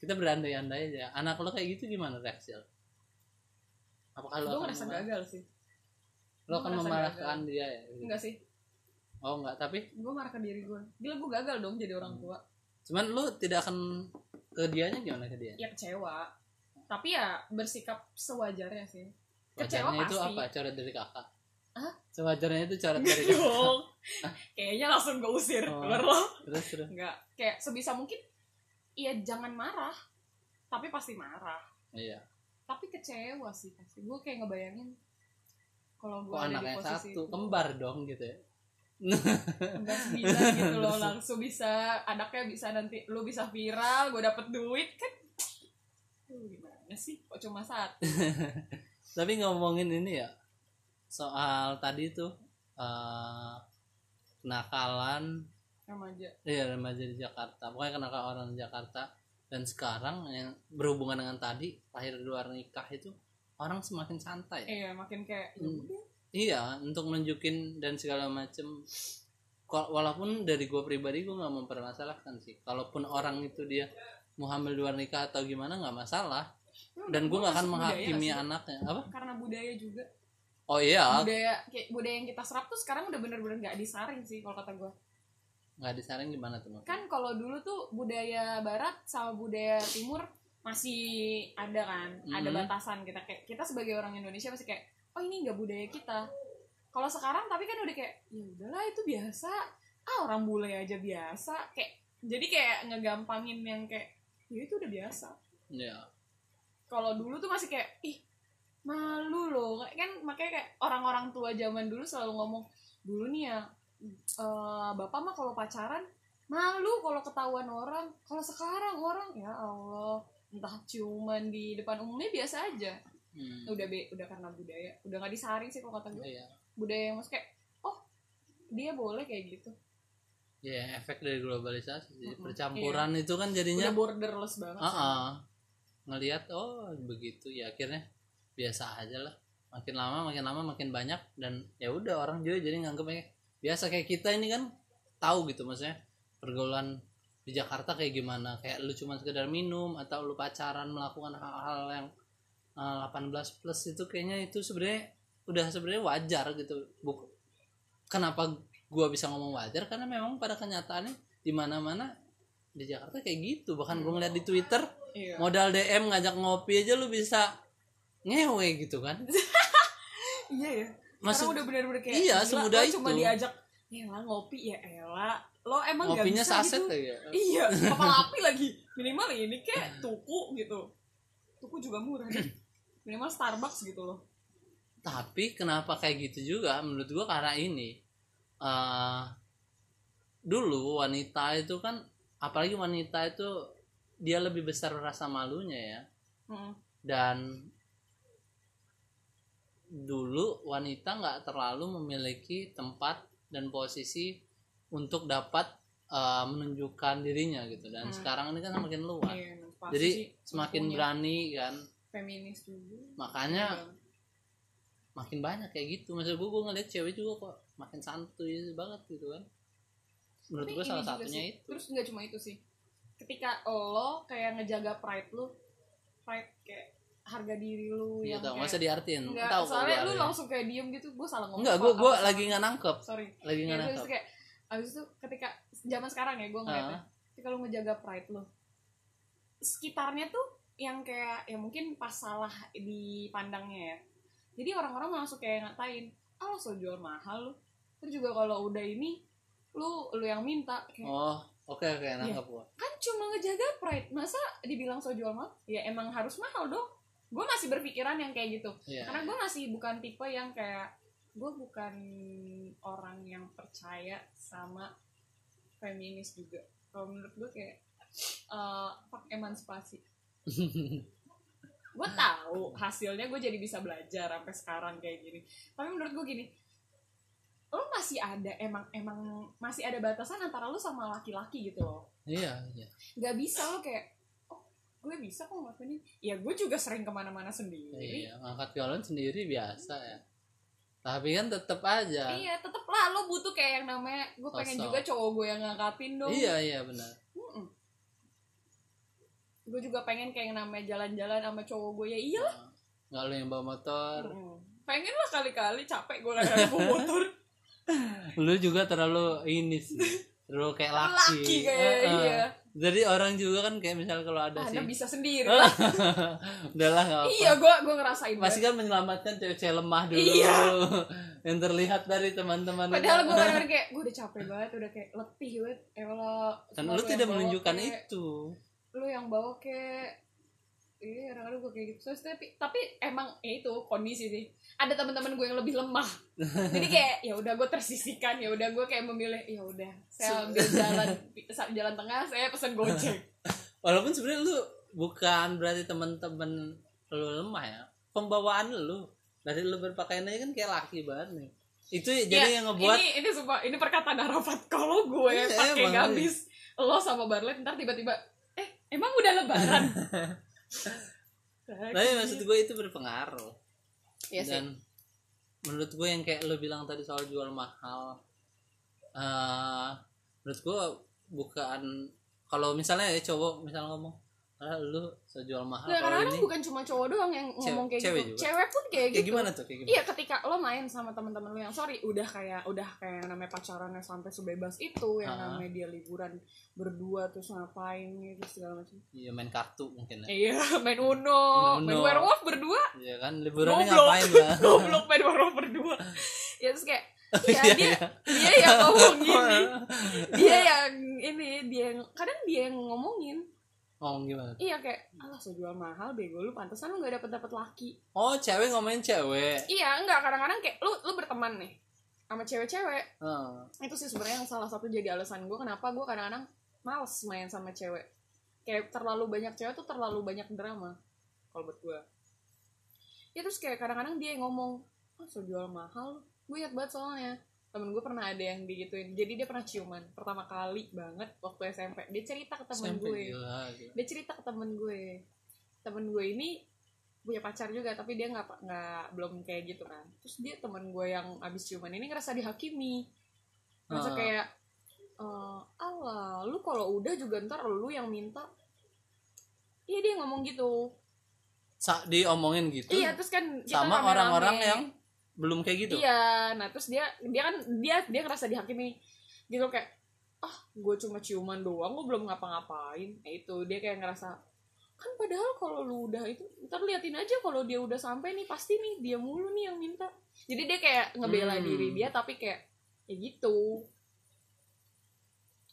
kita berandai-andai aja. Anak lo kayak gitu gimana reaksi lo apakah lo gue ngerasa gagal sih. Lo akan memarahkan dia ya? Enggak sih. Oh enggak. Tapi? Gue marah ke diri gue gila gue gagal dong jadi orang tua. Cuman lu tidak akan ke dianya gimana ke dia? Ya kecewa. Tapi ya bersikap sewajarnya sih. Kecewa Wajarnya itu apa? Coret dari kakak. Hah? sewajarnya itu coret dari kakak. Dong kayaknya langsung gue usir. Oh. lo terus terus. Enggak. Kayak sebisa mungkin iya jangan marah. Tapi pasti marah. Iya. Tapi kecewa sih pasti. Gue kayak ngebayangin kalau gue anaknya posisi satu? itu. kembar dong gitu ya sembilan gitu loh langsung bisa anaknya bisa nanti lu bisa viral gue dapet duit kan? Gimana sih? Kok cuma satu? Tapi ngomongin ini ya soal tadi tuh eh kenakalan remaja. Iya remaja di Jakarta. Pokoknya kenakalan orang di Jakarta. Dan sekarang yang berhubungan dengan tadi lahir di luar nikah itu orang semakin santai. Iya makin kayak ya Hmm. Iya untuk nunjukin dan segala macem. Walaupun dari gue pribadi gue nggak mempermasalahkan sih. Kalaupun orang itu dia mau hamil di luar nikah atau gimana nggak masalah. Ya dan gue nggak akan budaya menghakimi sih. anaknya. Apa? Karena budaya juga. Oh iya. Budaya kayak budaya yang kita serap tuh sekarang udah bener-bener nggak disaring sih kalau kata gue nggak disaring gimana tuh Mak? kan kalau dulu tuh budaya barat sama budaya timur masih ada kan ada Hmm. batasan kita. Kayak kita sebagai orang Indonesia masih kayak oh ini nggak budaya kita. Kalau sekarang tapi kan udah kayak ya udahlah itu biasa. Ah orang bule aja biasa. Kayak jadi kayak ngegampangin yang kayak ya itu udah biasa. Ya kalau dulu tuh masih kayak ih malu loh. Kan makanya kayak orang-orang tua zaman dulu selalu ngomong dulu nih ya eh, bapak mah kalau pacaran malu kalau ketahuan orang. Kalau sekarang orang ya Allah entah ciuman di depan umumnya biasa aja hmm. udah be udah karena budaya udah nggak disaring sih kalau kata gue iya budaya yang maksud kayak oh dia boleh kayak gitu ya efek dari globalisasi sih. Mm-mm. percampuran itu kan jadinya udah borderless banget sih. ah. ngelihat oh begitu ya akhirnya biasa aja lah makin lama makin lama makin banyak dan ya udah orang juga jadi nganggepnya biasa kayak kita ini kan tahu gitu maksudnya pergaulan di Jakarta kayak gimana kayak lu cuma sekedar minum atau lu pacaran melakukan hal-hal yang eh, 18 plus itu kayaknya itu sebenarnya udah sebenarnya wajar gitu. Buk kenapa gua bisa ngomong wajar? Karena memang pada kenyataannya di mana-mana di Jakarta kayak gitu. Bahkan gua ngeliat di Twitter iya. modal DM ngajak ngopi aja lu bisa ngewe gitu kan. Iya ya. Maksud- Sekarang udah bener-bener kayak Iya, gila, semudah lo cuma itu. diajak ya ngopi ya elah. Lo emang ngopinya bisa saset gitu. ya iya kapal api lagi. Minimal ini kayak tuku gitu. Tuku juga murah. deh. minimal Starbucks gitu loh. Tapi kenapa kayak gitu juga? Menurut gua karena ini eh dulu wanita itu kan apalagi wanita itu dia lebih besar rasa malunya ya. Mm. dan dulu wanita nggak terlalu memiliki tempat dan posisi untuk dapat eh, menunjukkan dirinya gitu. Dan Hmm. sekarang ini kan semakin luas. Iya, jadi semakin punya berani kan feminis juga. Makanya Iya. makin banyak kayak gitu. Maksud gue gue ngeliat cewek juga kok makin santuy banget gitu kan. Menurut gue salah satunya sih. itu. Terus nggak cuma itu sih. Ketika lo kayak ngejaga pride lu pride kayak harga diri lu Iya yang kayak usah diartiin? Enggak, tahu soalnya lu langsung kayak diem gitu gue salah ngomong. Enggak gue gue lagi nggak nangkep. Sorry. Lagi ya, nggak terus nangkep. kayak abis itu ketika zaman sekarang ya gue ngeliatnya. Ah. ketika lu ngejaga pride lu sekitarnya tuh yang kayak ya mungkin pas salah dipandangnya ya. Jadi orang-orang langsung kayak ngatain ah lo so jual mahal lu terus juga kalau udah ini lu lu yang minta kayak oh oke oke nangkep gua kan cuma ngejaga pride. Masa dibilang so jual mahal? Ya emang harus mahal dong. Gue masih berpikiran yang kayak gitu. Iya. karena gue masih bukan tipe yang kayak gue bukan orang yang percaya sama feminis juga. Kalau menurut gue kayak fuck emansipasi gue tahu hasilnya gue jadi bisa belajar sampai sekarang kayak gini. Tapi menurut gue gini lo masih ada emang emang masih ada batasan antara lo sama laki-laki gitu loh. Iya iya. Nggak bisa lo kayak oh gue bisa kok ngelakuin ini. Ya gue juga sering ke mana-mana sendiri. Iya ngangkat galon sendiri biasa ya. Tapi kan tetep aja. Iya tetep lah lo butuh kayak yang namanya gue pengen Sosok. juga cowok gue yang ngangkatin dong. Iya iya benar gue juga pengen kayak namanya jalan-jalan sama cowok gue ya iya lah nggak lu yang bawa motor. Mm. pengen lah kali-kali capek gue kayak bawa motor. Lu juga terlalu ini sih terlalu kayak laki, laki kayak Heeh. iya. Jadi orang juga kan kayak misal kalau ada anda sih bisa sendiri. Lah udahlah nggak apa iya gue gue ngerasain pasti kan menyelamatkan cewek-cewek lemah dulu. Iya. yang terlihat dari teman-teman padahal gue bener kayak gue udah capek banget udah kayak letih banget. Ya Allah kan lu tidak menunjukkan kek, itu lu yang bawa kayak iya kadang-kadang gue kayak gitu. Terus, tapi tapi emang ya itu kondisi sih. Ada teman-teman gue yang lebih lemah. Jadi kayak ya udah gue tersisihkan ya udah gue kayak memilih ya udah saya ambil jalan jalan tengah saya pesen gojek. Walaupun sebenarnya lu bukan berarti teman-teman lu lemah ya. Pembawaan lu dari lu berpakaian aja kan kayak laki banget nih. Itu jadi Ya, yang ngebuat ini ini sumpah ini perkataan Arafat. Kalau gue Iya, pakai emang. gamis lo sama Barlet ntar tiba-tiba emang udah lebaran tapi maksud gue itu berpengaruh Iya sih. dan menurut gue yang kayak lo bilang tadi soal jual mahal eh menurut gue bukan kalau misalnya ya cowok misalnya ngomong ah lu sejual mahal kalau kadang-kadang ini bukan cuma cowok doang yang ngomong kayak cewek gitu juga. cewek pun kayak, kayak gitu gimana tuh kayak gimana Iya ketika lo main sama teman-teman lo yang sorry udah kayak udah kayak namanya pacarannya sampai sebebas itu yang Ah. namanya dia liburan berdua terus ngapain gitu segala macam. iya main kartu mungkin ya Iya main Uno, Main main Uno. werewolf berdua, iya kan Goblok. ngapain lah goblok main werewolf berdua. Ya terus kayak Iya, Iya, dia iya. dia yang ngomong gini. Dia yang ini, dia yang kadang dia yang ngomongin. Ngomong gimana Iya kayak, alah so jual mahal bego lu pantesan lu gak dapet dapet laki. oh cewek ngomongin cewek Iya, enggak kadang-kadang kayak lu lu berteman nih sama cewek-cewek. Heeh. Itu sih sebenarnya yang salah satu jadi alasan gue kenapa gue kadang-kadang males main sama cewek. Kayak terlalu banyak cewek tuh terlalu banyak drama kalau buat gue. Ya terus kayak kadang-kadang dia yang ngomong, ah so jual mahal. Gue ingat banget soalnya temen gue pernah ada yang digituin. Jadi dia pernah ciuman pertama kali banget waktu SMP dia cerita ke temen SMP gue. gila, gila. dia cerita ke temen gue. Temen gue ini punya pacar juga tapi dia nggak nggak belum kayak gitu kan. Terus dia temen gue yang abis ciuman ini ngerasa dihakimi. Ngerasa Ah. kayak eh Allah lu kalau udah juga ntar lu yang minta. Iya dia ngomong gitu. Sa diomongin gitu? Iya terus kan sama orang-orang yang belum kayak gitu? Iya nah terus dia dia kan dia dia ngerasa dihakimi. Gitu kayak ah gue cuma ciuman doang gue belum ngapa-ngapain. Nah, itu dia kayak ngerasa kan padahal kalau lu udah itu ntar liatin aja kalau dia udah sampai nih pasti nih dia mulu nih yang minta. Jadi dia kayak ngebela Hmm. diri dia tapi kayak ya gitu.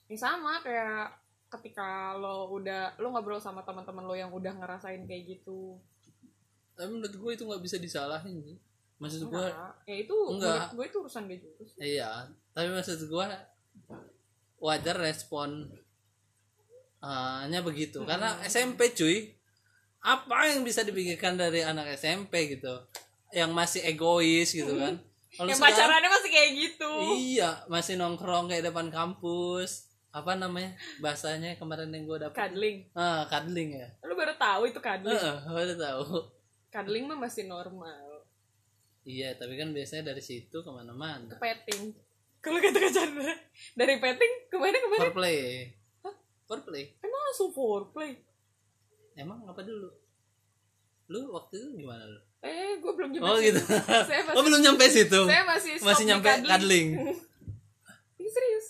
Ya sama kayak ketika lo udah lo ngobrol sama teman-teman lo yang udah ngerasain kayak gitu. Tapi menurut gue itu nggak bisa disalahin sih maksud gue ya itu Enggak. gue itu urusan dia juga sih. iya tapi maksud gue wajar respon eh, nya begitu. Karena SMP cuy apa yang bisa dipikirkan dari anak SMP gitu? Yang masih egois gitu kan? Kalau yang pacarannya masih kayak gitu. Iya masih nongkrong kayak depan kampus. Apa namanya bahasanya kemarin yang gue dapet? Cuddling. Ah cuddling ya. Lu baru tahu itu cuddling. Heeh, baru tahu. Cuddling mah masih normal iya tapi kan biasanya dari situ ke mana-mana. Petting. Kalau kata Chandra dari petting ke mana ke mana foreplay foreplay. Emang langsung foreplay? Emang apa dulu? Lu waktu itu gimana lu? Eh gue belum nyampe oh situ. gitu. Saya masih oh belum nyampe situ. saya masih masih nyampe cuddling. Ini serius?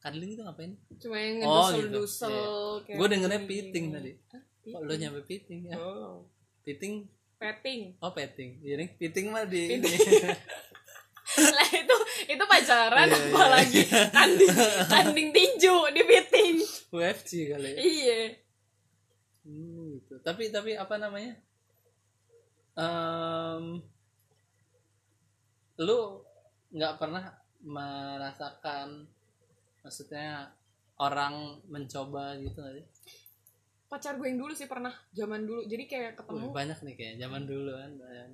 Cuddling itu ngapain? Cuma yang Oh, ngedusel-dusel gitu. kayak gue dengernya piting tadi. Hah? kok lu nyampe piting ya? Oh. Piting petting oh petting jadi piting mah di Piting. lah itu itu pacaran Iya, iya. apalagi tanding tanding tinju di piting UFC kali ya iya Hmm, gitu. Tapi tapi apa namanya? Em, lu nggak pernah merasakan maksudnya orang mencoba gitu nggak sih? Pacar gue yang dulu sih pernah zaman dulu jadi kayak Wih, ketemu banyak nih kayak zaman dulu kan. banyak.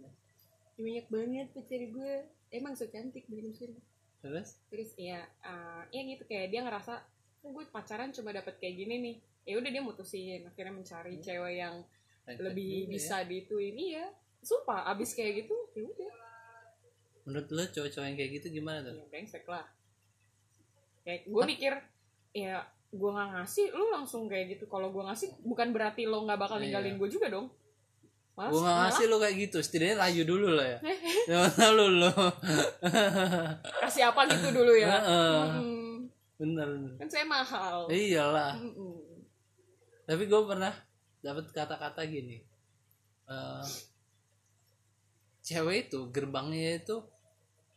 banyak banget pacar gue emang so cantik bener sih Terus? terus ya eh, ya gitu kayak dia ngerasa oh, gue pacaran cuma dapet kayak gini nih ya udah dia mutusin akhirnya mencari cewek yang lebih ya. bisa diituin iya sumpah abis kayak gitu ya udah Menurut lu cowok-cowok yang kayak gitu gimana tuh? ya brengsek lah kayak gue mikir ya gue nggak ngasih lu langsung kayak gitu kalau gue ngasih bukan berarti lo nggak bakal Iya. ninggalin gue juga dong Mas, Gua nggak ngasih lu kayak gitu, setidaknya layu dulu lah ya. Jangan lu lu. kasih apa gitu dulu ya. Mm-mm. Bener. bener. kan saya mahal Iyalah. Mm-mm. tapi gue pernah dapat kata-kata gini Eh, cewek itu gerbangnya itu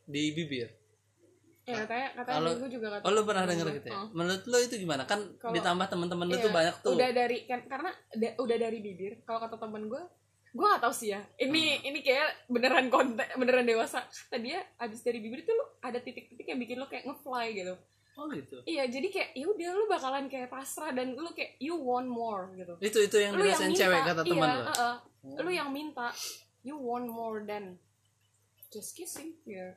di bibir ya katanya katanya Kalau- gue juga kata oh lu pernah denger gua. gitu ya? Heeh. menurut lu itu gimana? Kan Kalau- ditambah teman-teman lu Iya, tuh banyak tuh. udah dari kan karena da- udah dari bibir kalau kata temen gue gue gak tahu sih ya. Ini Hmm. ini kayak beneran konten beneran dewasa. Tadi ya abis dari bibir itu lu ada titik-titik yang bikin lu kayak ngefly gitu. Oh gitu? Iya jadi kayak ya udah lu bakalan kayak pasrah dan lu kayak you want more gitu. Itu itu yang lu yang dirasain minta. cewek kata iya, teman lu? uh-uh. lu yang minta you want more than just kissing ya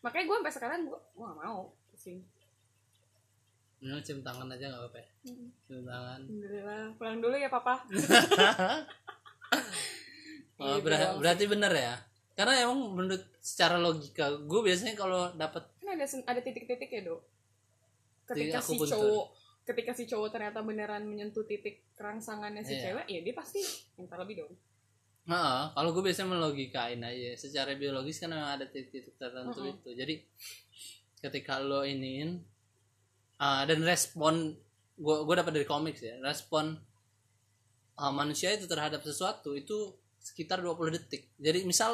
makanya gue sampai sekarang gue gue gak mau kissing Nah, cium tangan aja nggak apa-apa ya? Hmm. cium tangan. Alhamdulillah pulang dulu ya papa. Oh, Gitu. ber- doang berarti bener ya? Karena emang menurut secara logika gue biasanya kalau dapat kan ada ada titik-titik ya dok? Ketika si cowok ketika si cowok ternyata beneran menyentuh titik kerangsangannya si Iya. cewek ya dia pasti minta lebih dong Nah, kalau gue biasanya melogikain aja secara biologis kan memang ada titik-titik tertentu Mm-mm. itu. Jadi ketika lo iniin ah, dan respon gue gue dapat dari komik ya, respon ah, manusia itu terhadap sesuatu itu sekitar 20 detik. Jadi misal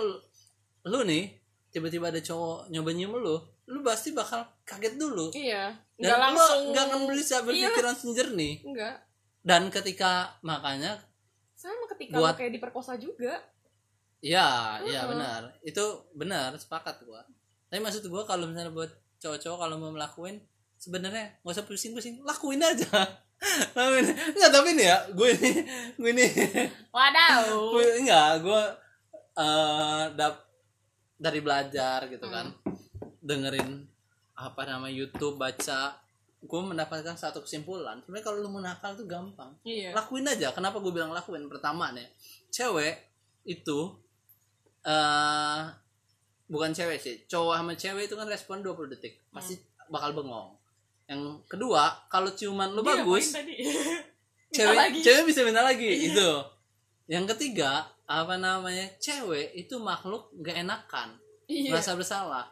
lu nih tiba-tiba ada cowok nyoba nyium lu, lu pasti bakal kaget dulu. iya Dan lu langsung nggak akan bisa berpikir langsung jernih. enggak Dan ketika makanya sama ketika Buat- kayak diperkosa juga Iya, iya Heeh. benar. Itu benar, sepakat gua. Tapi maksud gua kalau misalnya buat cowok-cowok kalau mau melakuin sebenarnya nggak usah pusing-pusing, lakuin aja. lakuin. Enggak, tapi nih ya, gue ini gue ini wadaw gue enggak, gue eh dap dari belajar gitu kan. Dengerin apa nama YouTube, baca gue mendapatkan satu kesimpulan. Sebenarnya kalau lu mau nakal tuh gampang. Iya. Lakuin aja. Kenapa gue bilang lakuin? Pertama nih cewek itu eh bukan cewek sih. Cowok sama cewek itu kan respon 20 detik. Pasti bakal bengong. Yang kedua kalau ciuman lu Dia bagus cewek lagi. cewek bisa minta lagi Iya. itu yang ketiga apa namanya cewek itu makhluk gak enakan. Iya. Merasa bersalah.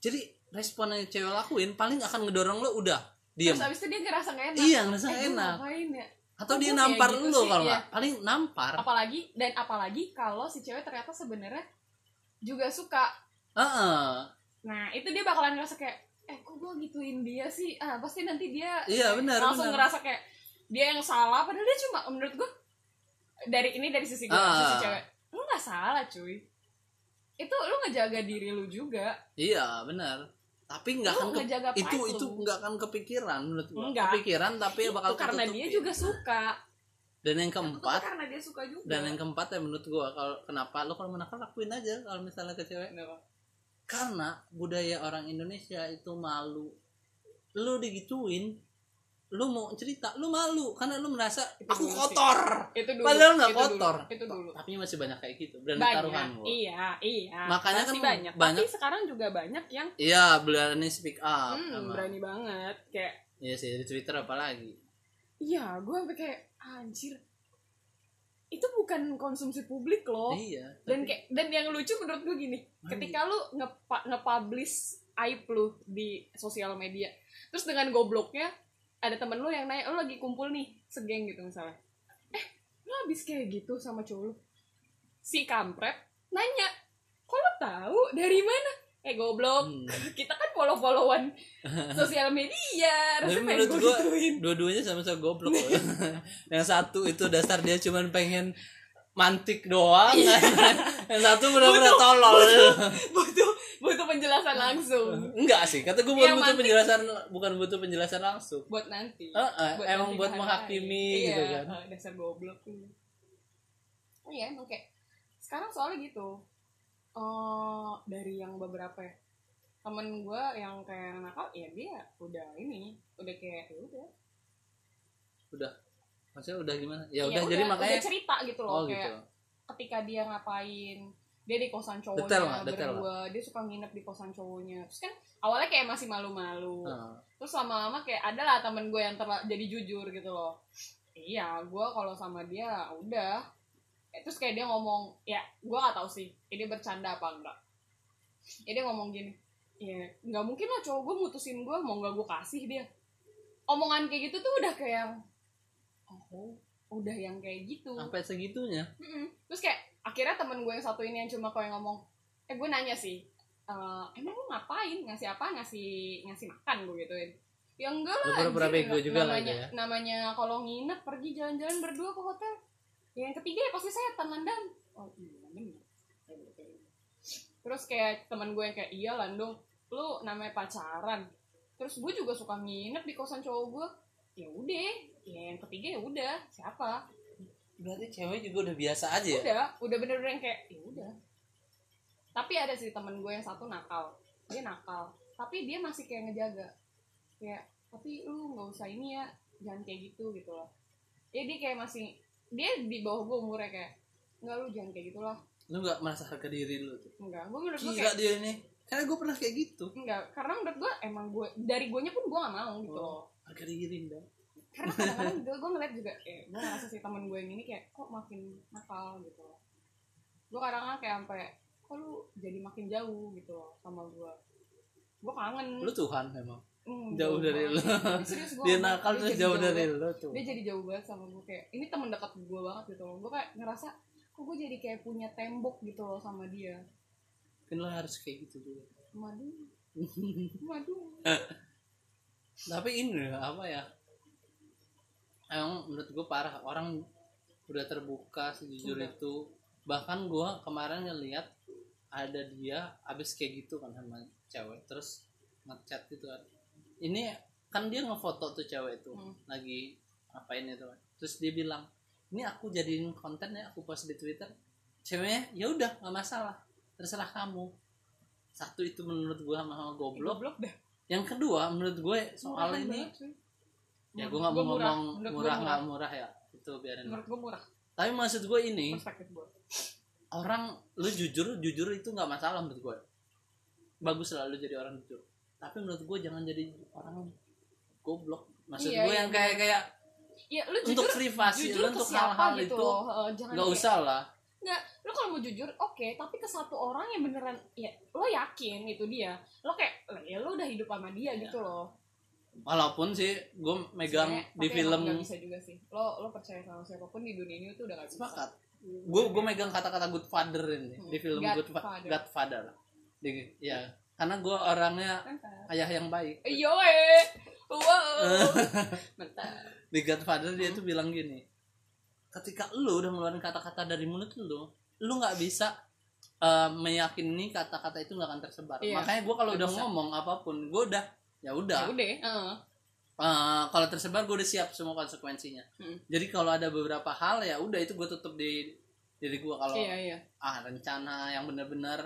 Jadi respon yang cewek lakuin paling akan ngedorong lo udah diam terus abis itu dia ngerasa gak enak Iya, ngerasa eh, enak. ngapain ya atau Kok dia kayak nampar gitu lo sih? kalau Iya. nggak paling nampar apalagi dan apalagi kalau si cewek ternyata sebenarnya juga suka Heeh. nah itu dia bakalan ngerasa kayak eh kok gue gituin dia sih ah pasti nanti dia Iya, benar, langsung benar. ngerasa kayak dia yang salah padahal dia cuma menurut gue dari ini dari sisi gue Ah. sisi cewek lu nggak salah cuy itu lu ngejaga diri lu juga Iya benar. Tapi nggak akan ke- itu lu. itu nggak akan kepikiran menurut gua. Enggak. Kepikiran tapi itu bakal karena dia ketutupin. juga suka Dan yang Itu keempat karena dia suka juga dan yang keempat ya menurut gua kalau kenapa lo kalau menakal lakuin aja kalau misalnya ke cewek Kenapa? karena budaya orang Indonesia itu malu. Lu digituin lu mau cerita lu malu karena lu merasa Itu aku sih. kotor. Itu dulu Padahal nggak itu dulu, kotor. itu dulu. Tapi masih banyak kayak gitu berani banyak taruhan gua iya iya. Makanya Masih kan banyak. banyak- tapi sekarang juga banyak yang iya berani speak up hmm, berani banget kayak iya sih di Twitter apalagi. Iya gue sampai kayak anjir. Itu bukan konsumsi publik loh. Iya dan tapi- kayak dan yang lucu menurut gue gini ketika lu ngepa- nge-publish aib lu di sosial media terus dengan gobloknya ada temen lu yang nanya lu lagi kumpul nih segeng gitu misalnya. Eh lu habis kayak gitu sama cowok lu? Si kampret nanya kok lu tahu? Dari mana? Eh goblok. Hmm. kita kan follow followan sosial media Tapi pengen gue gituin. dua-duanya sama-sama goblok. Yang satu itu dasar dia cuman pengen mantik doang. yang satu benar-benar tolol. butuh butuh penjelasan langsung Enggak sih, kata gue bukan butuh mantik- penjelasan bukan butuh penjelasan langsung. buat nanti Eh, eh, emang nanti buat menghakimi lain. gitu Iya, kan. dasar goblok ini iya emang kayak sekarang soalnya gitu eh dari yang beberapa ya temen gue yang kayak nakal ya dia udah ini udah kayak ya udah Udah. Maksudnya udah gimana? Ya Ya udah jadi makanya udah cerita gitu loh Oh kayak gitu. ketika dia ngapain dia di kosan cowoknya Detail berdua. Dia suka nginep di kosan cowoknya. Terus kan awalnya kayak masih malu-malu. Heeh. terus lama-lama kayak ada lah temen gue yang terla- jadi jujur gitu loh. Iya gue kalau sama dia udah. Eh, terus kayak dia ngomong ya gue gak tahu sih ini bercanda apa enggak. Ya dia ngomong gini ya nggak mungkin lah cowok gue mutusin gue mau nggak gue kasih dia. Omongan kayak gitu tuh udah kayak oh udah yang kayak gitu. Sampai segitunya. Mm-mm. terus kayak akhirnya temen gue yang satu ini yang cuma kayak ngomong eh gue nanya sih "Eh, emang lu ngapain? Ngasih apa? Ngasih ngasih makan? Gue gituin. Ya enggak lah pura-pura anjir, bego juga lah namanya itu ya. namanya kalau nginep pergi jalan-jalan berdua ke hotel. Ya yang ketiga ya pasti setan landang oh iya bener. Ya, terus kayak teman gue yang kayak iya landung lu namanya pacaran. Terus gue juga suka nginep di kosan cowok gue. Ya udah ya yang ketiga ya udah siapa berarti cewek juga udah biasa aja ya? Udah udah bener-bener yang kayak ya udah. Tapi ada sih temen gue yang satu nakal. Dia nakal. Tapi dia masih kayak ngejaga. Kayak tapi lu nggak usah ini ya jangan kayak gitu gitu loh. Ya dia kayak masih dia di bawah gue umurnya kayak enggak lu jangan kayak gitulah lu nggak merasa harga diri lu tuh? Enggak gue menurut gue kayak dia ini karena gue pernah kayak gitu. Enggak karena menurut gue emang gue dari gue pun gue gak mau gitu loh. harga diri dong karena kadang-kadang gue gue ngeliat juga kayak gue ngerasa sih temen gue yang ini kayak kok makin nakal gitu loh. Gue kadang-kadang kayak sampai kok lu jadi makin jauh gitu loh sama gue gue kangen. Lu Tuhan memang Hmm, jauh dari serius gue dia nakal terus jauh dari lu tuh. Dia jadi jauh banget sama gue kayak ini temen dekat gue banget gitu loh. Gue kayak ngerasa kok gue jadi kayak punya tembok gitu loh sama dia. Kan lo harus kayak gitu juga. Madu madu tapi ini apa ya emang menurut gue parah orang udah terbuka sejujur Udah. itu. Bahkan gue kemarin ngeliat ada dia abis kayak gitu kan sama cewek terus ngechat gitu kan. Ini kan dia ngefoto tuh cewek itu Hmm. lagi ngapain itu kan. Terus dia bilang ini aku jadiin konten ya aku post di twitter. Ceweknya ya udah nggak masalah terserah kamu. Satu itu menurut gue sama, sama goblok. goblok dah yang kedua menurut gue soal Murahan ini banget. Ya gue nggak mau murah. ngomong murah murah. nggak murah ya itu biarin. Menurut gue murah. Tapi maksud gue ini gue orang lu jujur jujur itu nggak masalah menurut gue bagus lah lu jadi orang jujur. Tapi menurut gue jangan jadi orang goblok. Maksud Iya, gue iya, yang kayak kayak ya lu untuk jujur privasi jujur lu untuk hal-hal gitu itu jangan nggak kayak- usah lah. Nggak lu kalau mau jujur oke tapi ke satu orang yang beneran ya lo yakin itu dia lo kayak ya lo udah hidup sama dia Iya. gitu loh walaupun sih gue megang Sebenarnya, di film nggak bisa juga sih. Lo lo percaya sama siapa pun di dunia ini tuh udah gak bisa. Sepakat. Gue gue megang kata-kata good father ini Hmm. di film good, Fa- Godfather. Di ya karena gue orangnya mantap. ayah yang baik. Iya weh. Wow. Di Godfather dia tuh bilang gini ketika lu udah ngeluarin kata-kata dari mulut lu lu nggak bisa eh, meyakini kata-kata itu nggak akan tersebar. Iya, makanya gue kalau udah bisa. ngomong apa pun gue udah ya ya udah udah heeh. Eh, kalau tersebar gue udah siap semua konsekuensinya. Hmm. jadi kalau ada beberapa hal ya udah itu gue tutup di diri gue kalau iya iya. ah rencana yang benar-benar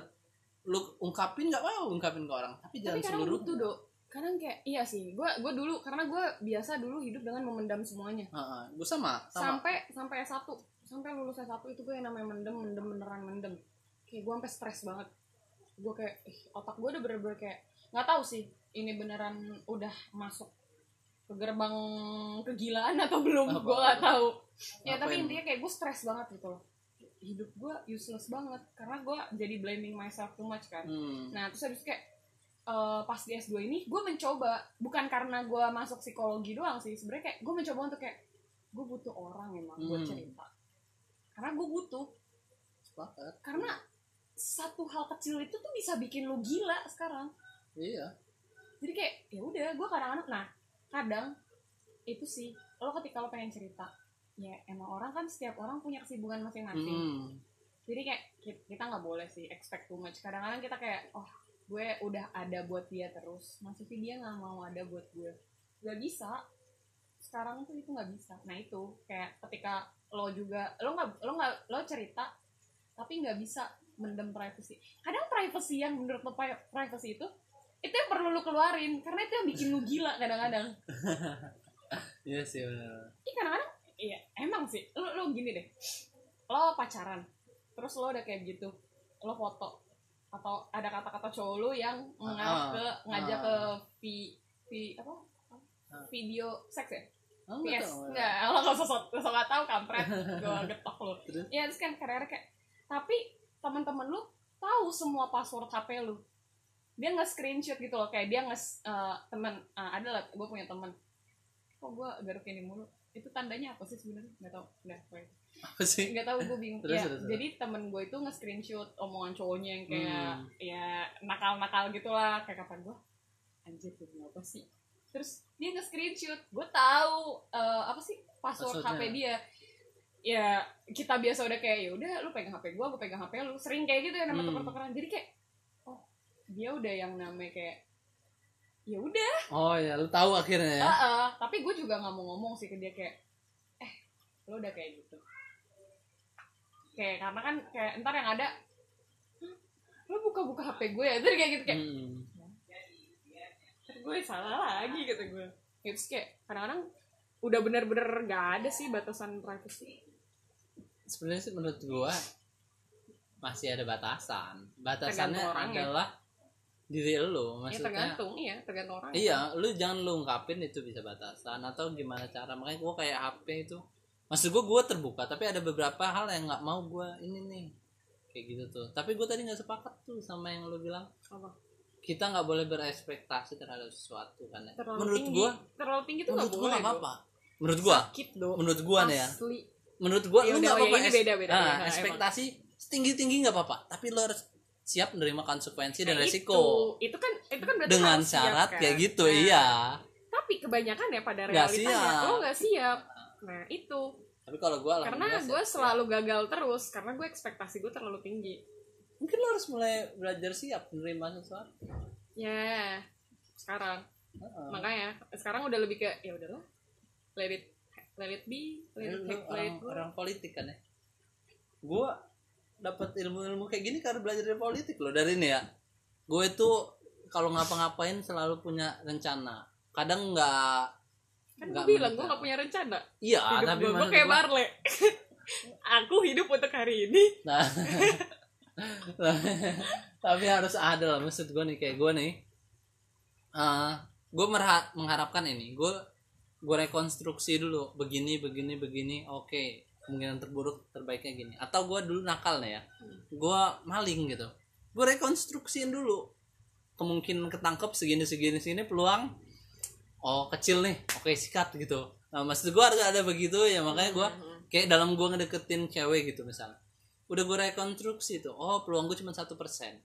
lu ungkapin nggak apa ungkapin ke orang tapi jangan tapi seluruh butuh dok. Kadang kayak iya sih gue gue dulu karena gue biasa dulu hidup dengan memendam semuanya. Gue sama sama. Sampai sampai S1 sampai lulus S1 itu gue yang namanya mendem mendem beneran mendem. Kayak gue sampai stres banget. Gue kayak ih, otak gue udah bener-bener kayak nggak tahu sih ini beneran udah masuk ke gerbang kegilaan atau belum? Gue nggak tahu. Ya tapi yang- intinya kayak gue stres banget gitu loh. Hidup gue useless banget karena gue jadi blaming myself too much kan. Hmm. Nah terus habis kayak eh, pas di S2 ini gue mencoba bukan karena gue masuk psikologi doang sih sebenarnya kayak gue mencoba untuk kayak gue butuh orang emang buat Hmm. cerita. Karena gue butuh. Sepakat. Karena satu hal kecil itu tuh bisa bikin lu gila sekarang iya. Jadi kayak ya udah gue kadang-kadang nah kadang itu sih lo ketika lo pengen cerita ya emang orang kan setiap orang punya kesibukan masing-masing. Hmm. jadi kayak ki- kita nggak boleh sih expect too much. Kadang-kadang kita kayak oh gue udah ada buat dia terus masih sih dia nggak mau ada buat gue. Nggak bisa. Sekarang tuh itu nggak bisa. Nah itu kayak ketika lo juga lo nggak lo nggak lo cerita tapi nggak bisa mendem privacy. Kadang privacy yang menurut lo pri- privacy itu itu yang perlu lo keluarin karena itu yang bikin lo gila kadang-kadang. Iya sih benar Ih kadang-kadang iya emang sih. Lo lo gini deh. Lo pacaran terus lo udah kayak gitu lo foto atau ada kata-kata cowok lo yang ngarah Ah, ke ngajak ah. ke vi, vi apa? Ah. video seks ya? Oh, yes. tahu. nggak lo nggak sosok sosok nggak tahu kampret. Gue getok lo Terus? ya terus kan kadang-kadang kayak tapi teman-teman lu tahu semua password HP lu dia nge screenshot gitu loh kayak dia nge uh, temen uh, ada lah gue punya temen. Kok gue garuk ini mulu? Itu tandanya apa sih sebenarnya? Nggak tahu. Nggak apa sih? Nggak tahu gue bingung. Terus, ya terus, jadi temen gue itu nge-screenshot omongan cowoknya yang kayak Hmm. ya nakal-nakal gitulah kayak kata gue anjir gue apa sih? Terus dia nge-screenshot. Gue tahu eh, apa sih? Password Passwordnya. HP dia. Ya kita biasa udah kayak ya udah lu pegang HP gue gue pegang HP lu. Sering kayak gitu ya nama Hmm. tuker-tukeran. Jadi kayak dia udah yang namanya kayak ya udah. Oh ya lu tahu akhirnya ya? Ah, ah. tapi gue juga nggak mau ngomong sih ke dia kayak eh lo udah kayak gitu. Kayak karena kan kayak ntar yang ada "Hah, lo buka-buka HP gue ya? Terus kayak gitu kayak Hmm. "Ntar gue salah lagi gitu gue Ya, terus kayak kadang-kadang udah bener-bener gak ada sih batasan privacy. Sebenarnya sih menurut gua masih ada batasan. Batasannya adalah diri lu ya maksudnya tergantung iya tergantung orang iya lu jangan lu ungkapin itu bisa batasan atau gimana cara. Makanya gua kayak HP itu maksud gua gua terbuka tapi ada beberapa hal yang nggak mau gua ini nih kayak gitu tuh. Tapi gua tadi nggak sepakat tuh sama yang lu bilang. Apa? Kita nggak boleh berekspektasi terhadap sesuatu kan ya. terlalu menurut tinggi. gua terlalu tinggi tuh nggak gua boleh nggak apa-apa menurut gua sakit menurut gua nih ya. Menurut gua Ya lu nggak ya, apa-apa. ini es- beda-beda, nah, ya, emang. ekspektasi setinggi tinggi nggak apa-apa. Tapi lo harus siap menerima konsekuensi dan Nah, resiko. Itu, itu kan itu kan berarti dengan harus siap, syarat kan? kayak gitu Nah, iya. tapi kebanyakan ya pada realitanya siap. lo nggak siap. Nah itu. Tapi kalau gua karena gue siap. selalu gagal terus karena gue ekspektasi gue terlalu tinggi. Mungkin lo harus mulai belajar siap menerima sesuatu. Ya sekarang. Heeh. makanya sekarang udah lebih ke ya udahlah let it let it be let it, let orang, it go orang politik kan ya? Gua dapat ilmu-ilmu kayak gini karena belajar dari politik loh. Dari ini ya gue itu kalau ngapa-ngapain selalu punya rencana. Kadang nggak kan gue bilang gue gak punya rencana. Iya hidup tapi gue kayak Marle aku hidup untuk hari ini. Nah, tapi harus ada lah maksud gue nih kayak gue nih. eh gue mengharapkan ini, gue gue rekonstruksi dulu. Begini begini begini, oke kemungkinan terburuk terbaiknya gini. Atau gue dulu nakal nih ya, gue maling gitu, gue rekonstruksiin dulu. Kemungkinan ketangkep segini segini segini peluang oh kecil nih. Oke sikat gitu. Nah maksud gue ada ada begitu ya. Makanya gue kayak dalam gue ngedeketin cewek gitu misalnya. Udah gue rekonstruksi tuh. Oh peluang gue cuma satu persen.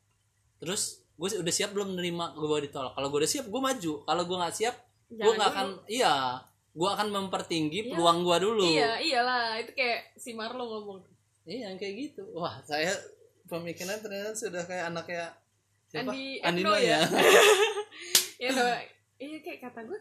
Terus gue udah siap belum menerima gue ditolak. Kalau gue udah siap gue maju. Kalau gue nggak siap gue nggak akan iya gue akan mempertinggi Iya. peluang gue dulu. Iya iyalah itu kayak si Marlo ngomong. Iya yang kayak gitu. Wah saya pemikiran ternyata sudah kayak anaknya siapa? Andi Andino ya, ya ya no, iya kayak kata gue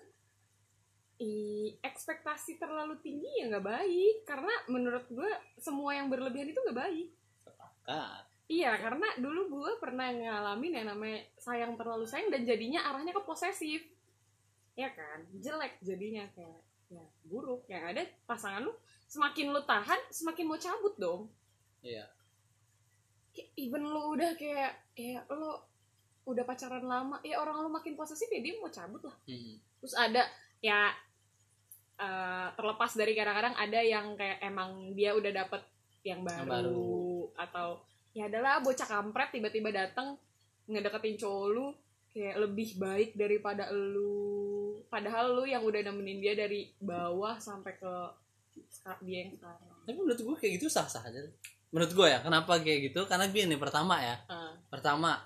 i ekspektasi terlalu tinggi ya nggak baik. Karena menurut gue semua yang berlebihan itu nggak baik. Sepakat. iya karena dulu gue pernah ngalamin yang namanya sayang terlalu sayang dan jadinya arahnya ke posesif ya kan? Jelek jadinya kayak ya buruk. Yang ada pasangan lu semakin lu tahan semakin mau cabut dong. Iya. Kayak even lu udah kayak ya lu udah pacaran lama ya orang lu makin posesif ya dia mau cabut lah. Hmm. terus ada ya eh, terlepas dari kadang-kadang ada yang kayak emang dia udah dapet yang baru, baru. atau ya adalah bocah kampret tiba-tiba datang ngedeketin cowok lu kayak lebih baik daripada lu padahal lu yang udah nemenin dia dari bawah sampai ke dia yang sekarang. Tapi menurut gue kayak gitu sah sah aja. Menurut gue ya kenapa kayak gitu? Karena gini pertama ya. Ah, pertama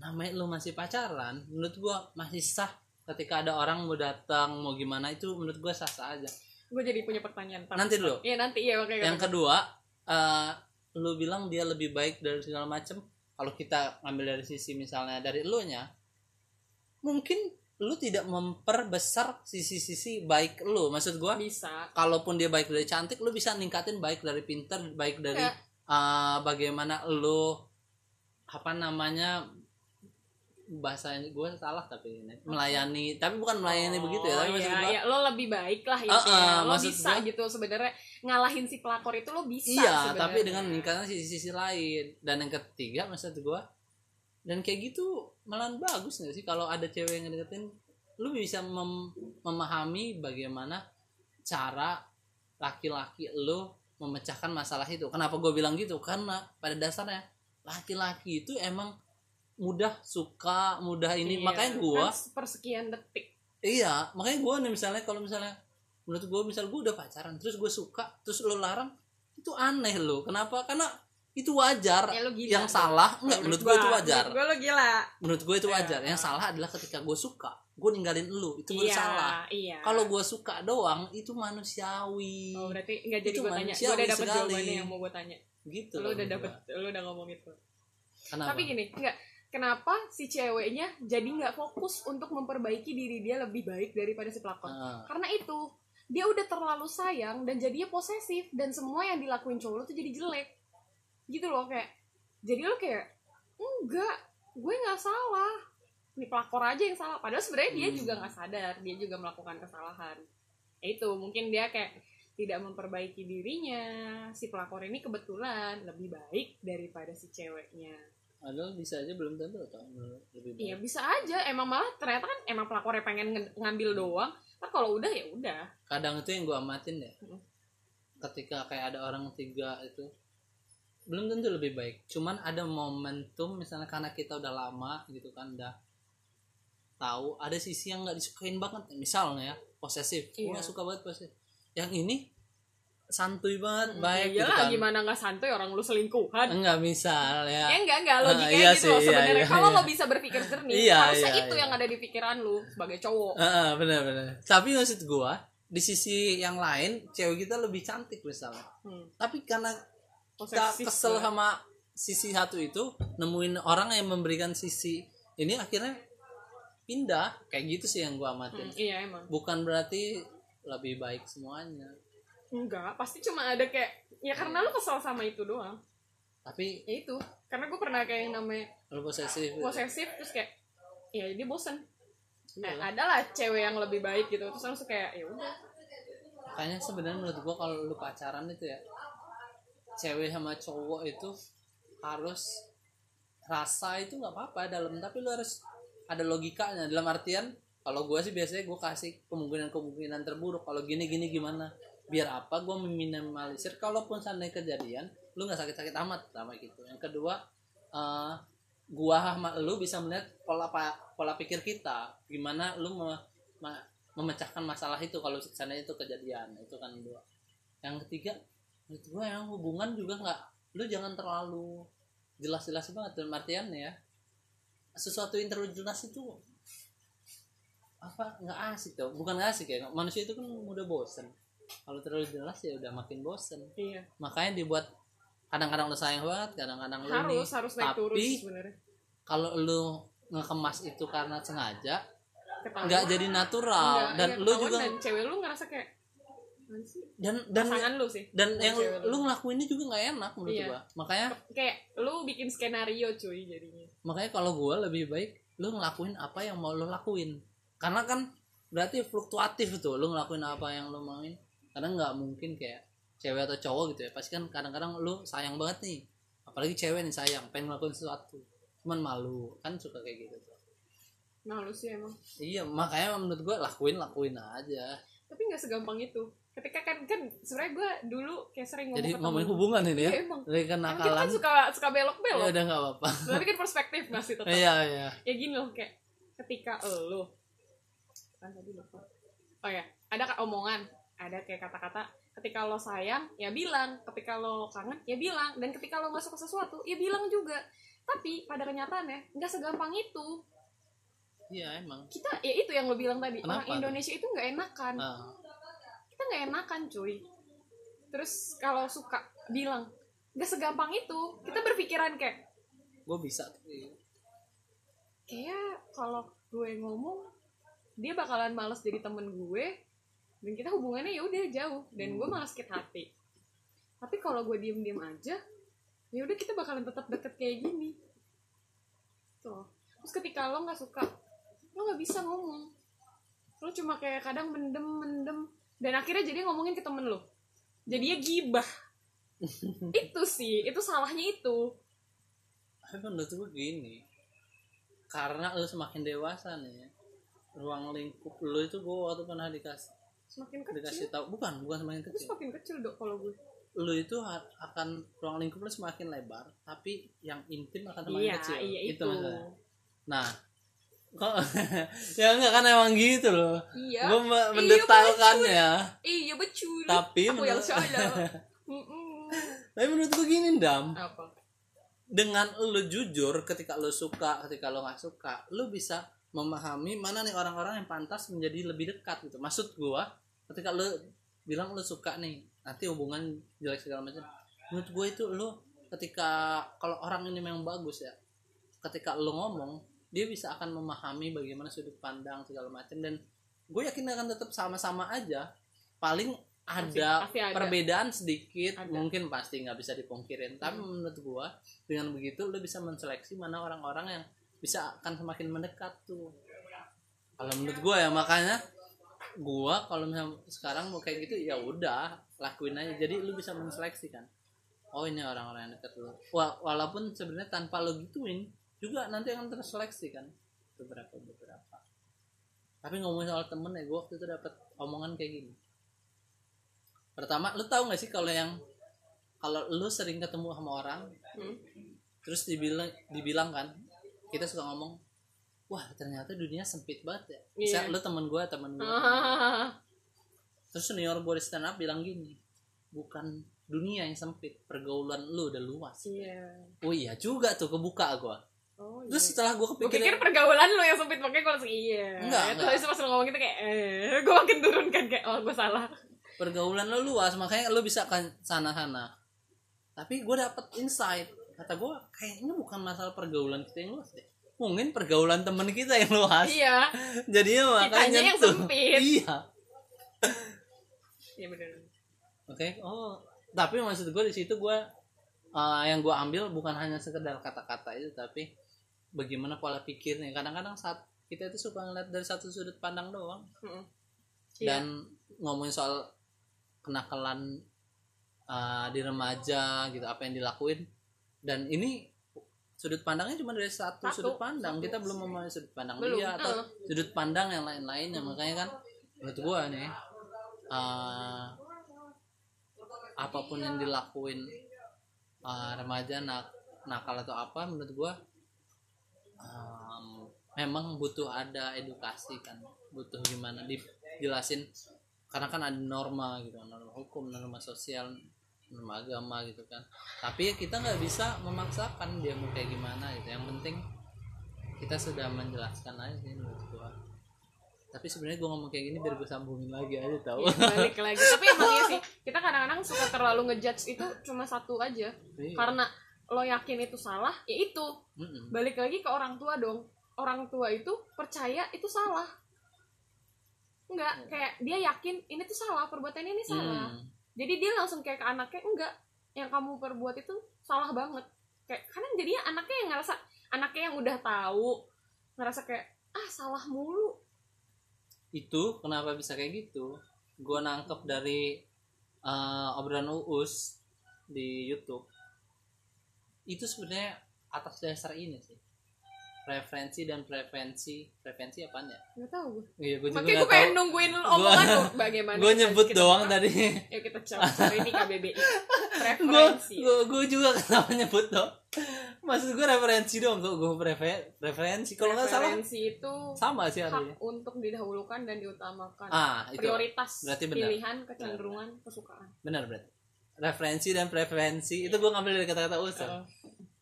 namanya lu masih pacaran menurut gue masih sah ketika ada orang mau datang mau gimana itu menurut gue sah sah aja. Gue jadi punya pertanyaan Ntar. nanti dulu. Iya nanti. Iya oke yang kedua eh, lu bilang dia lebih baik dari segala macem. Kalau kita ngambil dari sisi misalnya dari lu nya mungkin lu tidak memperbesar sisi-sisi baik lu maksud gua bisa kalaupun dia baik dari cantik lu bisa ningkatin baik dari pinter baik dari Ya. eh, bagaimana lu apa namanya bahasa gue salah tapi ini melayani tapi bukan melayani Oh, begitu ya tapi maksud iya, gua, iya. lo lebih baik lah Ah, intinya ah, lo maksud bisa gua- gitu sebenarnya ngalahin si pelakor itu lo bisa iya sebenarnya. tapi dengan meningkatkan sisi-sisi lain dan yang ketiga maksud gue dan kayak gitu malah bagus nggak sih kalau ada cewek yang ngedeketin? Lu bisa mem- memahami bagaimana cara laki-laki lu memecahkan masalah itu. Kenapa gue bilang gitu? Karena pada dasarnya laki-laki itu emang mudah suka mudah ini. Iya, makanya gue kan persekian detik. Iya makanya gue nih misalnya kalau misalnya menurut gue misal gue udah pacaran terus gue suka terus lo larang itu aneh lo kenapa? Karena itu wajar Ya, gila yang salah enggak menurut gue itu wajar Menurut gue lo gila. menurut gue itu Iya. wajar yang salah adalah ketika gue suka gue ninggalin lu itu baru iya, salah Iya. kalau gue suka doang itu manusiawi Oh, berarti nggak jadi gue tanya. Gue udah dapet jawabannya yang mau gue tanya. gitu Lo loh udah dapet, gua. lo udah ngomong itu. kenapa Tapi gini, enggak. Kenapa si ceweknya jadi nggak fokus untuk memperbaiki diri dia lebih baik daripada si pelakon? Ah, Karena itu dia udah terlalu sayang dan jadinya posesif dan semua yang dilakuin cowok lo tuh jadi jelek. Gitu loh kayak. Jadi lo kayak enggak, gue nggak salah. Ini pelakor aja yang salah. Padahal sebenarnya dia Hmm. juga nggak sadar, dia juga melakukan kesalahan. Ya itu mungkin dia kayak tidak memperbaiki dirinya. Si pelakor ini kebetulan lebih baik daripada si ceweknya. padahal bisa aja belum tentu atau lebih baik Iya bisa aja. Emang malah ternyata kan emang pelakornya pengen nge- ngambil doang. Kan kalau udah ya udah. kadang itu yang gue amatin ya Mm. ketika kayak ada orang tiga itu belum tentu lebih baik cuman ada momentum misalnya karena kita udah lama gitu kan udah tahu ada sisi yang nggak disukain banget misalnya ya posesif gue Iya. nggak suka banget posesif yang ini santuy banget baik ya gitu kan gimana nggak santai orang lu selingkuhan. enggak misal ya Ya enggak enggak logikanya iya gitu loh sih, iya, sebenarnya. iya, Kalau iya. lo bisa berpikir jernih, Iya, harusnya iya, itu iya. yang ada di pikiran lu sebagai cowok. Heeh, benar-benar tapi maksud gua di sisi yang lain cewek kita lebih cantik misalnya Hmm. tapi karena Posesif kesel banget. sama sisi satu itu nemuin orang yang memberikan sisi ini akhirnya pindah kayak gitu sih yang gua amatin Hmm, iya emang. bukan berarti lebih baik semuanya Enggak, pasti cuma ada kayak ya karena lu kesel sama itu doang. tapi Ya itu. Karena gue pernah kayak yang namanya lu posesif gitu. posesif terus kayak ya dia bosen. Nah, ada lah cewek yang lebih baik gitu. Terus langsung kayak ya udah. makanya sebenarnya menurut gua kalau lu pacaran itu ya cewek sama cowok itu harus rasa itu nggak apa-apa dalam tapi lu harus ada logikanya. Dalam artian kalau gua sih biasanya gua kasih kemungkinan kemungkinan terburuk. Kalau gini gini gimana? Biar apa gua meminimalisir kalaupun seandainya kejadian lu nggak sakit-sakit amat. Sama gitu. Yang kedua eh gua sama lu bisa melihat pola pola pikir kita. Gimana lu me- ma- memecahkan masalah itu kalau seandainya itu kejadian. Itu kan dua. Yang ketiga menurut gua yang hubungan juga nggak lu jangan terlalu jelas-jelas banget dalam artian ya. Sesuatu yang terlalu jelas itu apa nggak asik tuh bukan nggak asik ya manusia itu kan mudah bosen. Kalau terlalu jelas ya udah makin bosen. Iya. makanya dibuat kadang-kadang lu sayang banget kadang-kadang lu ini. Harus harus naik tapi kalau lu ngekemas itu karena sengaja nggak jadi natural. Enggak, dan iya, lu juga dan cewek lu ngerasa kayak? Dan dan pasangan lu sih dan yang cewek lu. ngelakuinnya juga nggak enak menurut Iya. gua. Makanya kayak lu bikin skenario cuy jadinya. makanya kalau gua lebih baik lu ngelakuin apa yang mau lu lakuin. Karena kan berarti fluktuatif tuh lu ngelakuin apa yang lu mauin karena nggak mungkin kayak cewek atau cowok gitu ya. Pasti kan kadang-kadang lu sayang banget nih. Apalagi cewek nih sayang pengen ngelakuin sesuatu. Cuman malu kan suka kayak gitu tuh. Nah lu sih emang. Iya makanya menurut gua lakuin lakuin aja. Tapi nggak segampang itu ketika kan kan sebenarnya gue dulu kayak sering ngomong jadi ke ngomongin hubungan ini ya? Iya, emang. Dari kita kenakalan kan suka suka belok ya belok udah nggak apa-apa. Tapi kan perspektif masih tetap? Iya iya. Ya gini loh kayak ketika lo kan tadi lupa? Oh ya ada omongan ada kayak kata-kata ketika lo sayang ya bilang. Ketika lo kangen ya bilang. Dan ketika lo nggak suka sesuatu ya bilang juga. Tapi pada kenyataannya nggak segampang itu. Iya emang. Kita ya itu yang lo bilang tadi orang Kenapa? Indonesia itu nggak enakan. Nah, kita nggak enakan cuy. Terus kalau suka bilang nggak segampang itu kita berpikiran kayak gue bisa kayak kalau gue ngomong dia bakalan males jadi temen gue dan kita hubungannya ya udah jauh dan gue malah sakit hati. Tapi kalau gue diem diem aja ya udah kita bakalan tetap deket kayak gini. Tuh. Terus ketika lo nggak suka lo nggak bisa ngomong. Lo cuma kayak kadang mendem mendem dan akhirnya jadi ngomongin ke temen lo. Jadinya gibah. Itu sih itu salahnya itu. Tapi menurut gue gini karena lu semakin dewasa nih ruang lingkup lu itu gue waktu pernah dikasih semakin dikasih kecil tahu bukan bukan semakin itu kecil. semakin kecil dok kalau gue lu itu akan ruang lingkup lu semakin lebar tapi yang intim akan semakin iya kecil. iya itu, maksudnya nah kok? Ya enggak kan emang gitu loh. Iya. Gue mendetailkannya. iya betul. Tapi aku yang menurut- salah. Tapi menurut gue gini dam apa? Dengan lu jujur ketika lu suka ketika lu nggak suka lu bisa memahami mana nih orang-orang yang pantas menjadi lebih dekat gitu. Maksud gua ketika lu bilang lu suka nih nanti hubungan jelek segala macam. Menurut gue itu lu ketika kalau orang ini memang bagus ya ketika lu ngomong dia bisa akan memahami bagaimana sudut pandang segala macam dan gue yakin akan tetap sama-sama aja. Paling ada, pasti ada. perbedaan sedikit Ada. mungkin pasti nggak bisa dipungkirin. Tapi menurut gua dengan begitu lu bisa menseleksi mana orang-orang yang bisa akan semakin mendekat tuh. Kalau menurut gua ya makanya gua kalau misalnya sekarang mau kayak gitu ya udah lakuin aja. Jadi lu bisa menseleksi kan. Oh ini orang-orang yang dekat lu. Wa- walaupun sebenarnya tanpa lo gituin juga nanti akan terseleksi kan beberapa beberapa. Tapi ngomongin soal temen ya gua waktu itu dapat omongan kayak gini. Pertama lu tahu nggak sih kalau yang kalau lu sering ketemu sama orang Hmm. terus dibilang dibilang kan kita suka ngomong wah ternyata dunia sempit banget ya. Misal Iya. lu temen gue temen gue Ah, terus senior gue di stand up bilang gini bukan dunia yang sempit pergaulan lu udah luas. Iya. Oh iya juga tuh kebuka gue oh iya. Terus setelah gue gue kepikiran pikir pergaulan lo yang sempit makanya gue langsung iya. Enggak, Terus enggak. pas lo ngomong gitu kayak eh gue makin turun kan kayak oh gue salah. Pergaulan lu luas makanya lu bisa kan sana sana tapi gue dapet insight. Kata gue kayaknya bukan masalah pergaulan kita yang luas deh. Mungkin pergaulan temen kita yang luas. Iya. Jadinya makanya Kitanya yang tuh. sempit. iya. Iya benar oke oh. Tapi maksud gue di situ gue uh, yang gue ambil bukan hanya sekedar kata-kata itu tapi bagaimana pola pikirnya kadang-kadang saat kita itu suka ngeliat dari satu sudut pandang doang. Iya. dan ngomongin soal kenakalan uh, di remaja gitu apa yang dilakuin dan ini sudut pandangnya cuma dari satu, Satu, sudut pandang satu. kita belum memahami sudut pandang Belum, dia atau uh. sudut pandang yang lain-lainnya makanya kan menurut gua nih uh, apa pun yang dilakuin uh, remaja nak nakal atau apa menurut gua um, memang butuh ada edukasi kan butuh gimana dijelasin karena kan ada norma gitu norma hukum norma sosial norma agama gitu kan. Tapi ya kita nggak bisa memaksakan dia mau kayak gimana gitu yang penting kita sudah menjelaskan aja sih menurut gua. Tapi sebenarnya gua ngomong kayak gini biar gue sambungin lagi aja tau. Iya, balik lagi. Tapi emang iya sih kita kadang-kadang suka terlalu ngejudge itu cuma satu aja. Iya. karena lo yakin itu salah ya itu. Mm-mm. balik lagi ke orang tua dong. Orang tua itu percaya itu salah. Enggak kayak dia yakin ini tuh salah perbuatan ini salah. Hmm. jadi dia langsung kayak ke anaknya enggak yang kamu perbuat itu salah banget. Kayak karena jadinya anaknya yang ngerasa anaknya yang udah tahu ngerasa kayak ah salah mulu. Itu kenapa bisa kayak gitu? Gue nangkep dari eh, obrolan uus di YouTube itu sebenarnya atas dasar ini sih. Referensi dan preferensi preferensi apaan ya? Nggak tahu gue iya gue juga makanya gue pengen tahu. nungguin omongan lo bagaimana gue nyebut kita- doang tadi. Yuk kita coba. Cari di KBBI gue preferensi gue juga kenapa nyebut dong maksud gue referensi dong gue gue referensi kalau nggak salah preferensi itu sama sih artinya hak untuk didahulukan dan diutamakan. Ah itu. Prioritas Berarti benar. pilihan kecenderungan kesukaan. Benar berarti referensi dan preferensi. Itu gue ngambil dari kata-kata uus Heeh.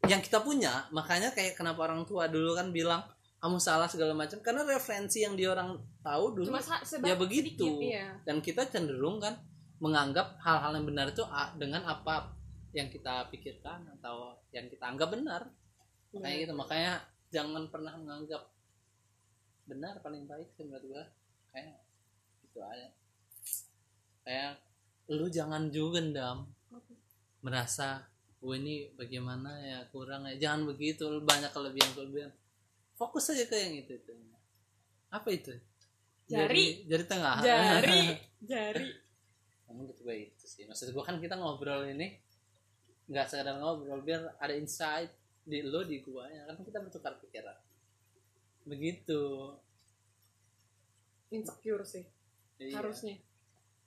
yang kita punya makanya kayak kenapa orang tua dulu kan bilang kamu salah segala macam. Karena referensi yang dia orang tahu dulu cuma ya begitu. sedikit, iya. dan kita cenderung kan menganggap hal-hal yang benar itu a- dengan apa yang kita pikirkan atau yang kita anggap benar. Iya. kayak gitu. Makanya jangan pernah menganggap benar paling baik menurut gua. Kayak gitu aja. Kayak lu jangan juga dam. Merasa gue ini bagaimana ya kurang ya. Jangan begitu lu banyak kelebihan kelebihan fokus aja ke yang itu itu. Apa itu? Jari. jari tengah. Jari. Jari. Kamu gitu gue itu sih. Maksud gue kan kita ngobrol ini nggak sekedar ngobrol biar ada insight di lo di gua ya. Kan kita bertukar pikiran. Begitu. Insecure sih. Iya. harusnya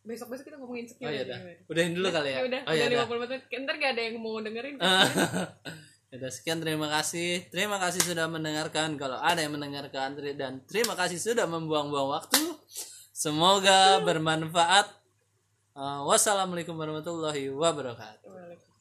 besok besok kita ngomongin insecure oh iya dah udahin dulu kali ya ya udah oh iya udah dah. 50 menit ntar gak ada yang mau dengerin Ah. Udah sekian terima kasih. Terima kasih sudah mendengarkan. Kalau ada yang mendengarkan dan terima kasih sudah membuang-buang waktu. Semoga bermanfaat. Uh, wassalamualaikum warahmatullahi wabarakatuh. Waalaikumsalam.